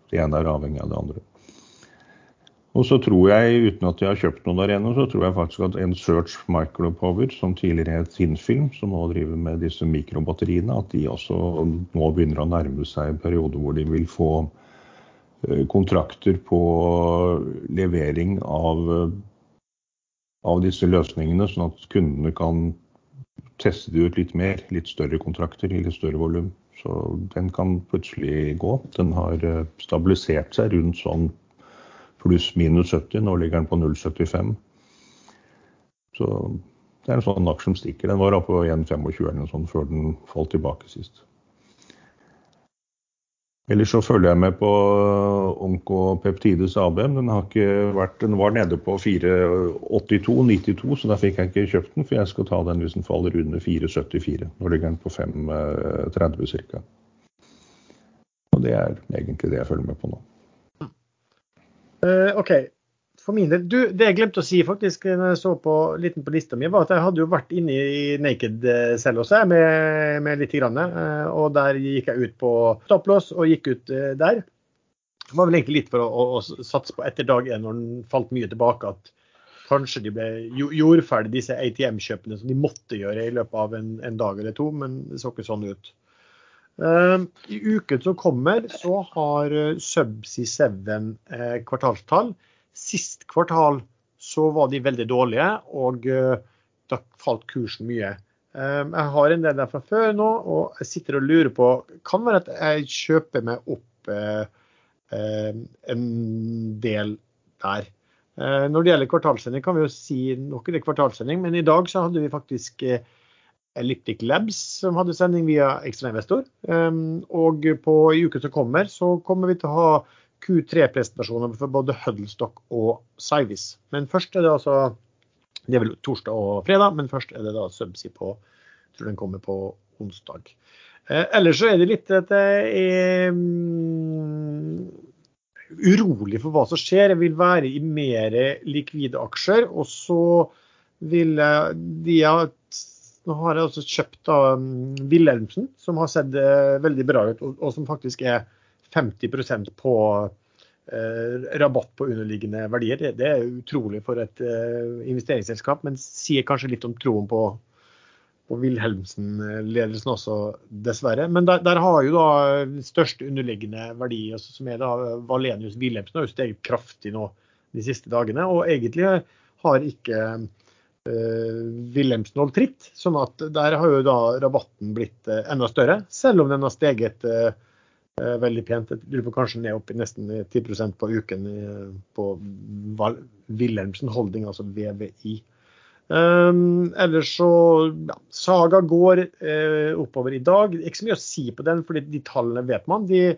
Speaker 3: det, ene er avhengig av det andre. Og så tror jeg, uten at jeg har kjøpt noe der ennå, så tror jeg faktisk at en Search Micropower, som tidligere het Tinfilm, som nå driver med disse mikrobatteriene, at de også nå begynner å nærme seg en periode hvor de vil få eh, kontrakter på levering av, av disse løsningene, sånn at kundene kan teste det ut litt mer, litt større kontrakter litt større volum. Så den kan plutselig gå. Den har eh, stabilisert seg rundt sånn pluss-minus 70. Nå ligger den på 0,75. Så det er en sånn aksje som stikker. Den var oppe på 1,25 eller noe sånt før den falt tilbake sist. Ellers så følger jeg med på Onkopeptides ABM. Den, har ikke vært, den var nede på 482-92, så da fikk jeg ikke kjøpt den. For jeg skal ta den hvis den faller under 474. Nå ligger den på 530 ca. Og det er egentlig det jeg følger med på nå.
Speaker 2: Uh, OK for min del. Du, det jeg glemte å si faktisk når jeg så på, liten på lista mi, var at jeg hadde jo vært inne i Naked eh, selv også, med, med litt. Grann, eh, og der gikk jeg ut på stopplås og gikk ut eh, der. Det var vel egentlig litt for å, å, å satse på etter dag én, når den falt mye tilbake, at kanskje de ble gjorde ferdig disse ATM-kjøpene som de måtte gjøre i løpet av en, en, dag eller to, men det så ikke sånn ut. Uh, I uken som kommer, så har Subsea 7 uh, kvartalstall. Sist kvartal så var de veldig dårlige, og eh, da falt kursen mye. Eh, jeg har en del der fra før nå, og jeg sitter og lurer på Kan være at jeg kjøper meg opp eh, en del der. Når det gjelder kvartalssending, kan vi jo si noe det kvartalssending, men i dag så hadde vi faktisk Elliptic Labs som hadde sending via ekstrainvestor. Og på, i uken som kommer, så kommer vi til å ha Q3-presentasjoner for både Huddlestock og Cyvis. Men først er det altså Det er vel torsdag og fredag, men først er det da Subsea på Jeg tror den kommer på onsdag. Eh, ellers så er det litt at jeg er um, urolig for hva som skjer. Jeg vil være i mer likvide aksjer. Og så vil jeg de har, Nå har jeg også kjøpt av um, Wilhelmsen, som har sett uh, veldig bra ut, og, og som faktisk er 50% på eh, rabatt på underliggende verdier. Det, det, er utrolig for et eh, investeringsselskap, men sier kanskje litt om troen på, på Wilhelmsen-ledelsen også, dessverre. Men der, der, har jo da største underliggende verdi, altså, som er da Valenius Wilhelmsen, har jo steget kraftig nå de siste dagene. Og egentlig har ikke uh, Wilhelmsen holdt tritt. sånn at der har jo da rabatten blitt uh, enda større, selv om den har steget uh, Eh, veldig pent. Jeg lurer på kanskje ned opp i nesten 10% på uken på Wilhelmsen Holding, altså VVI. Um, ellers så ja, Saga går uh, oppover i dag. Ikke så mye å si på den, for de tallene vet man. De,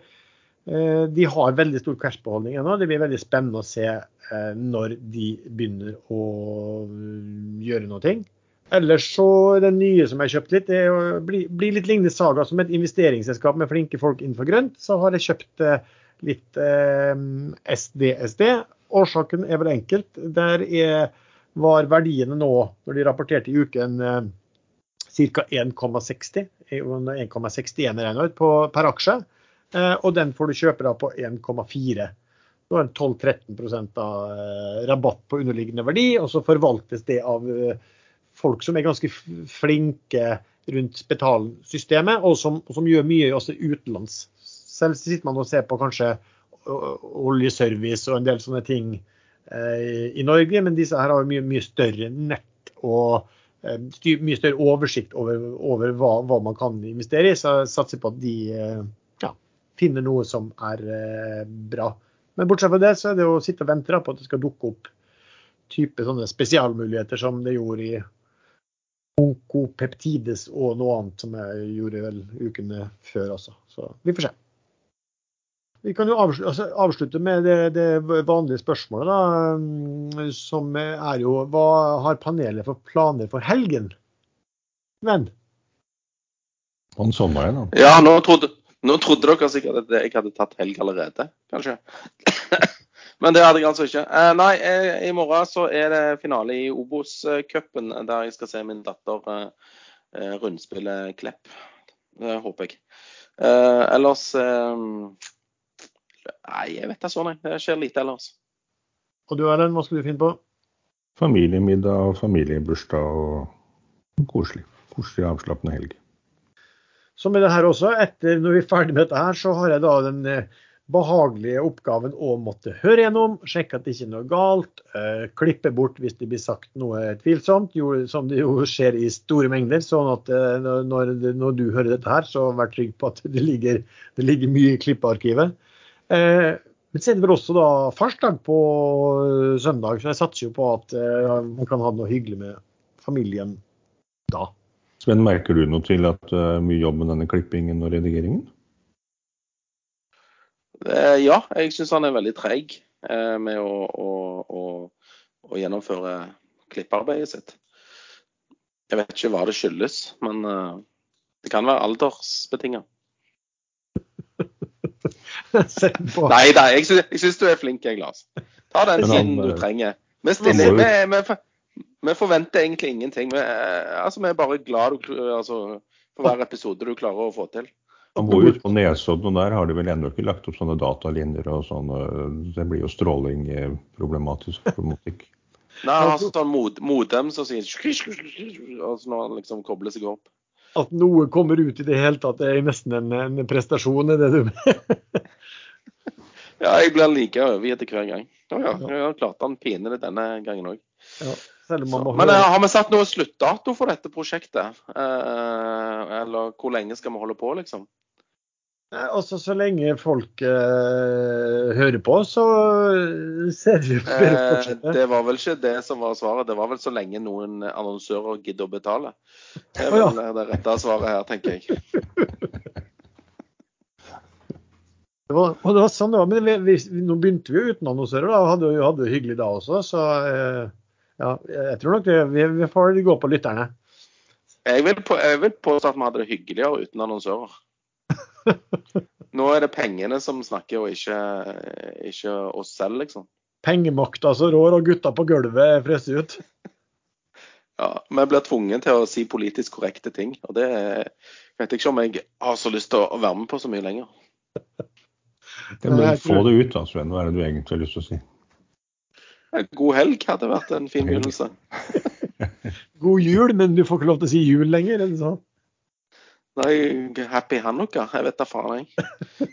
Speaker 2: uh, de har veldig stor cashbeholdning ennå. Det blir veldig spennende å se uh, når de begynner å gjøre noe. Ellers så det nye som jeg har kjøpt litt, det blir, bli litt lignende Saga som et investeringsselskap med flinke folk innenfor grønt. Så har jeg kjøpt eh, litt eh, SDSD. Årsaken er vel enkelt. Der er, var verdiene nå, når de rapporterte i uken, eh, ca. 1,60 1,61 regner ut per aksje. Eh, Og den får du kjøpe da på 1,4. Du er det 12-13 av eh, rabatt på underliggende verdi, og så forvaltes det av eh, folk som er ganske flinke rundt Spetalen-systemet, og som, som gjør mye også utenlands. Selv sitter man og ser på kanskje oljeservice og en del sånne ting eh, i Norge, men disse her har jo mye, mye større nett og eh, styr, mye større oversikt over, over hva, hva man kan investere i. Så jeg satser på at de eh, ja, finner noe som er bra. Men bortsett fra det, så er det å sitte og vente på at det skal dukke opp type sånne spesialmuligheter som det gjorde i onkopeptides og noe annet som jeg gjorde vel ukene før også. Så vi får se. Vi kan jo avslutte, altså, med det, det vanlige spørsmålet, da, mm, som er jo hva har panelet for planer for helgen? Men
Speaker 3: Om sommeren, han.
Speaker 1: Ja, nå trodde, nå trodde dere sikkert at jeg hadde tatt helg allerede, kanskje. Men det hadde jeg altså ikke. Eh, nei, eh, i morgen så er det finale i Obos-cupen, der jeg skal se min datter eh, eh, rundspille Klepp. Det håper jeg. Eh, ellers eh, Nei, jeg vet da sånn, jeg. Det skjer lite ellers.
Speaker 2: Og du Erlend, hva skal du finne på?
Speaker 3: Familiemiddag, og familiebursdag og koselig. Koselig, avslappende helg.
Speaker 2: Så med det her også, etter når vi er ferdig med dette her, så har jeg da den eh, behagelige oppgaven å måtte høre gjennom, sjekke at det ikke er noe galt, eh, klippe bort hvis det blir sagt noe tvilsomt, som det jo skjer i store mengder. Sånn at eh, når, du hører dette her, så vær trygg på at det ligger, det ligger mye i klippearkivet. Eh, men så er det vel også da farsdag på søndag, så jeg satser jo på at man kan ha noe hyggelig med familien da.
Speaker 3: Sven, merker du noe til at mye jobb med denne klippingen og redigeringen?
Speaker 1: Eh, ja, jeg syns han er veldig treig eh, med å, å, å, å gjennomføre klippearbeidet sitt. Jeg vet ikke hva det skyldes, men eh, det kan være aldersbetinget.
Speaker 2: Sett.
Speaker 1: Nei da, jeg syns, jeg syns du er flink, jeg, Lars. Ta den tiden du trenger. Vi, stiller, vi, vi, vi forventer egentlig ingenting. Vi, altså, vi er bare glad du, altså, for hver episode du klarer å få til.
Speaker 3: Han bor jo ute på Nesodden, og der har de vel ennå ikke lagt opp sånne datalinjer og sånn. Det blir jo stråling problematisk problematikk.
Speaker 1: Nei, han har sånn mod, modem som sier altså når han liksom kobler seg opp.
Speaker 2: At noe kommer ut i det hele tatt, det er nesten en, en prestasjon. er det du
Speaker 1: Ja, jeg blir like overgitt hver gang. Å ja, ja, klarte han pinlig denne gangen òg.
Speaker 2: ja, Må
Speaker 1: Men eh, har vi satt noe sluttdato for dette prosjektet? Eh, eller hvor lenge skal vi holde på, liksom?
Speaker 2: Nei, Altså, så lenge folk eh, hører på, så ser vi jo bare
Speaker 1: Eh, det var vel ikke det som var svaret. Det var vel så lenge noen annonsører gidder å betale. Det er
Speaker 2: Å, ja.
Speaker 1: det rette svaret her, tenker jeg.
Speaker 2: Det var, og det var sånn det var. Men vi, vi, nå begynte vi jo uten annonsører, da. Hadde hadde det hyggelig da også. Så eh, ja, jeg tror nok det, vi, vi får gå på lytterne.
Speaker 1: Jeg vil, på, jeg vil påstå at vi hadde det hyggeligere uten annonsører. Nå er det pengene som snakker, og ikke, ikke oss selv, liksom.
Speaker 2: Pengemakta som rår, og gutta på gulvet freser ut.
Speaker 1: Ja, Vi blir tvunget til å si politisk korrekte ting. Og det vet jeg ikke om jeg har så lyst til å være med på så mye lenger.
Speaker 3: Det
Speaker 2: Nei,
Speaker 3: få det ut, da, Sven. Hva er det du egentlig har lyst til å si?
Speaker 1: God helg hadde vært en fin begynnelse.
Speaker 2: God jul, men du får ikke lov til å si jul lenger. er det sånn?
Speaker 1: Nei, happy hanukka. Jeg vet da faen, jeg.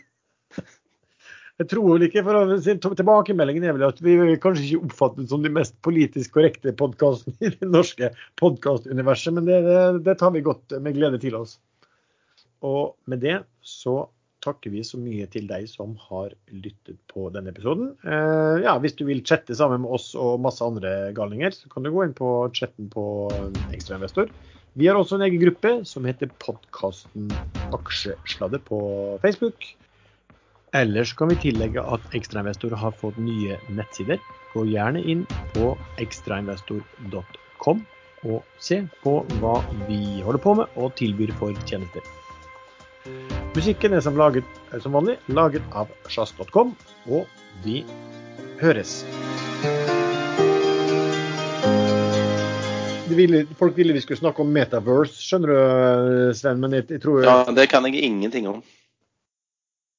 Speaker 2: Jeg tror vel ikke, for Tilbakemeldingen er vel at vi kanskje ikke oppfattet som de mest politisk korrekte podkastene i det norske podkastuniverset, men det, det, det tar vi godt med glede til oss. Og med det så takker vi så mye til deg som har lyttet på denne episoden. Eh, ja, Hvis du vil chatte sammen med oss og masse andre galninger, så kan du gå inn på chatten på Ekstrainvestor. Vi har også en egen gruppe som heter podkasten Aksjesladder på Facebook. Ellers kan vi tillegge at Ekstrainvestor har fått nye nettsider. Gå gjerne inn på ekstrainvestor.com og se på hva vi holder på med og tilbyr for tjenester. Musikken er som, laget, er som vanlig laget av sjazz.com, og vi høres. ville, folk ville vi skulle snakke om metaverse, skjønner du Sven. Men jeg, jeg tror
Speaker 1: Ja, det kan jeg ingenting om.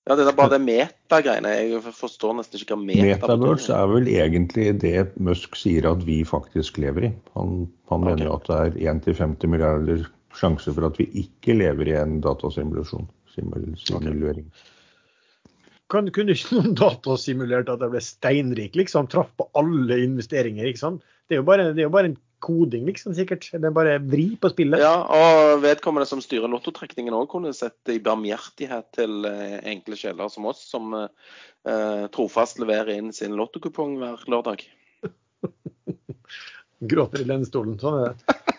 Speaker 1: Ja, det er bare det meta-greiene. Jeg forstår nesten ikke hva meta
Speaker 3: Metaverse er vel egentlig det Musk sier at vi faktisk lever i. Han, han mener at det er 1-50 milliarder sjanse for at vi ikke lever i en datasimulasjon. Simul simulering.
Speaker 2: Kan, kunne ikke noen datasimulert at jeg ble steinrik, liksom? Traff på alle investeringer, ikke sant? Det er jo bare, det er jo bare en koding, liksom, sikkert. Det er bare vri på spillet.
Speaker 1: Ja, og vedkommende som styrer lottotrekningen òg kunne sett i barmhjertighet til eh, enkle sjeler som oss, som eh, trofast leverer inn sin lottokupong hver lørdag.
Speaker 2: Gråter i lenestolen. Sånn er det.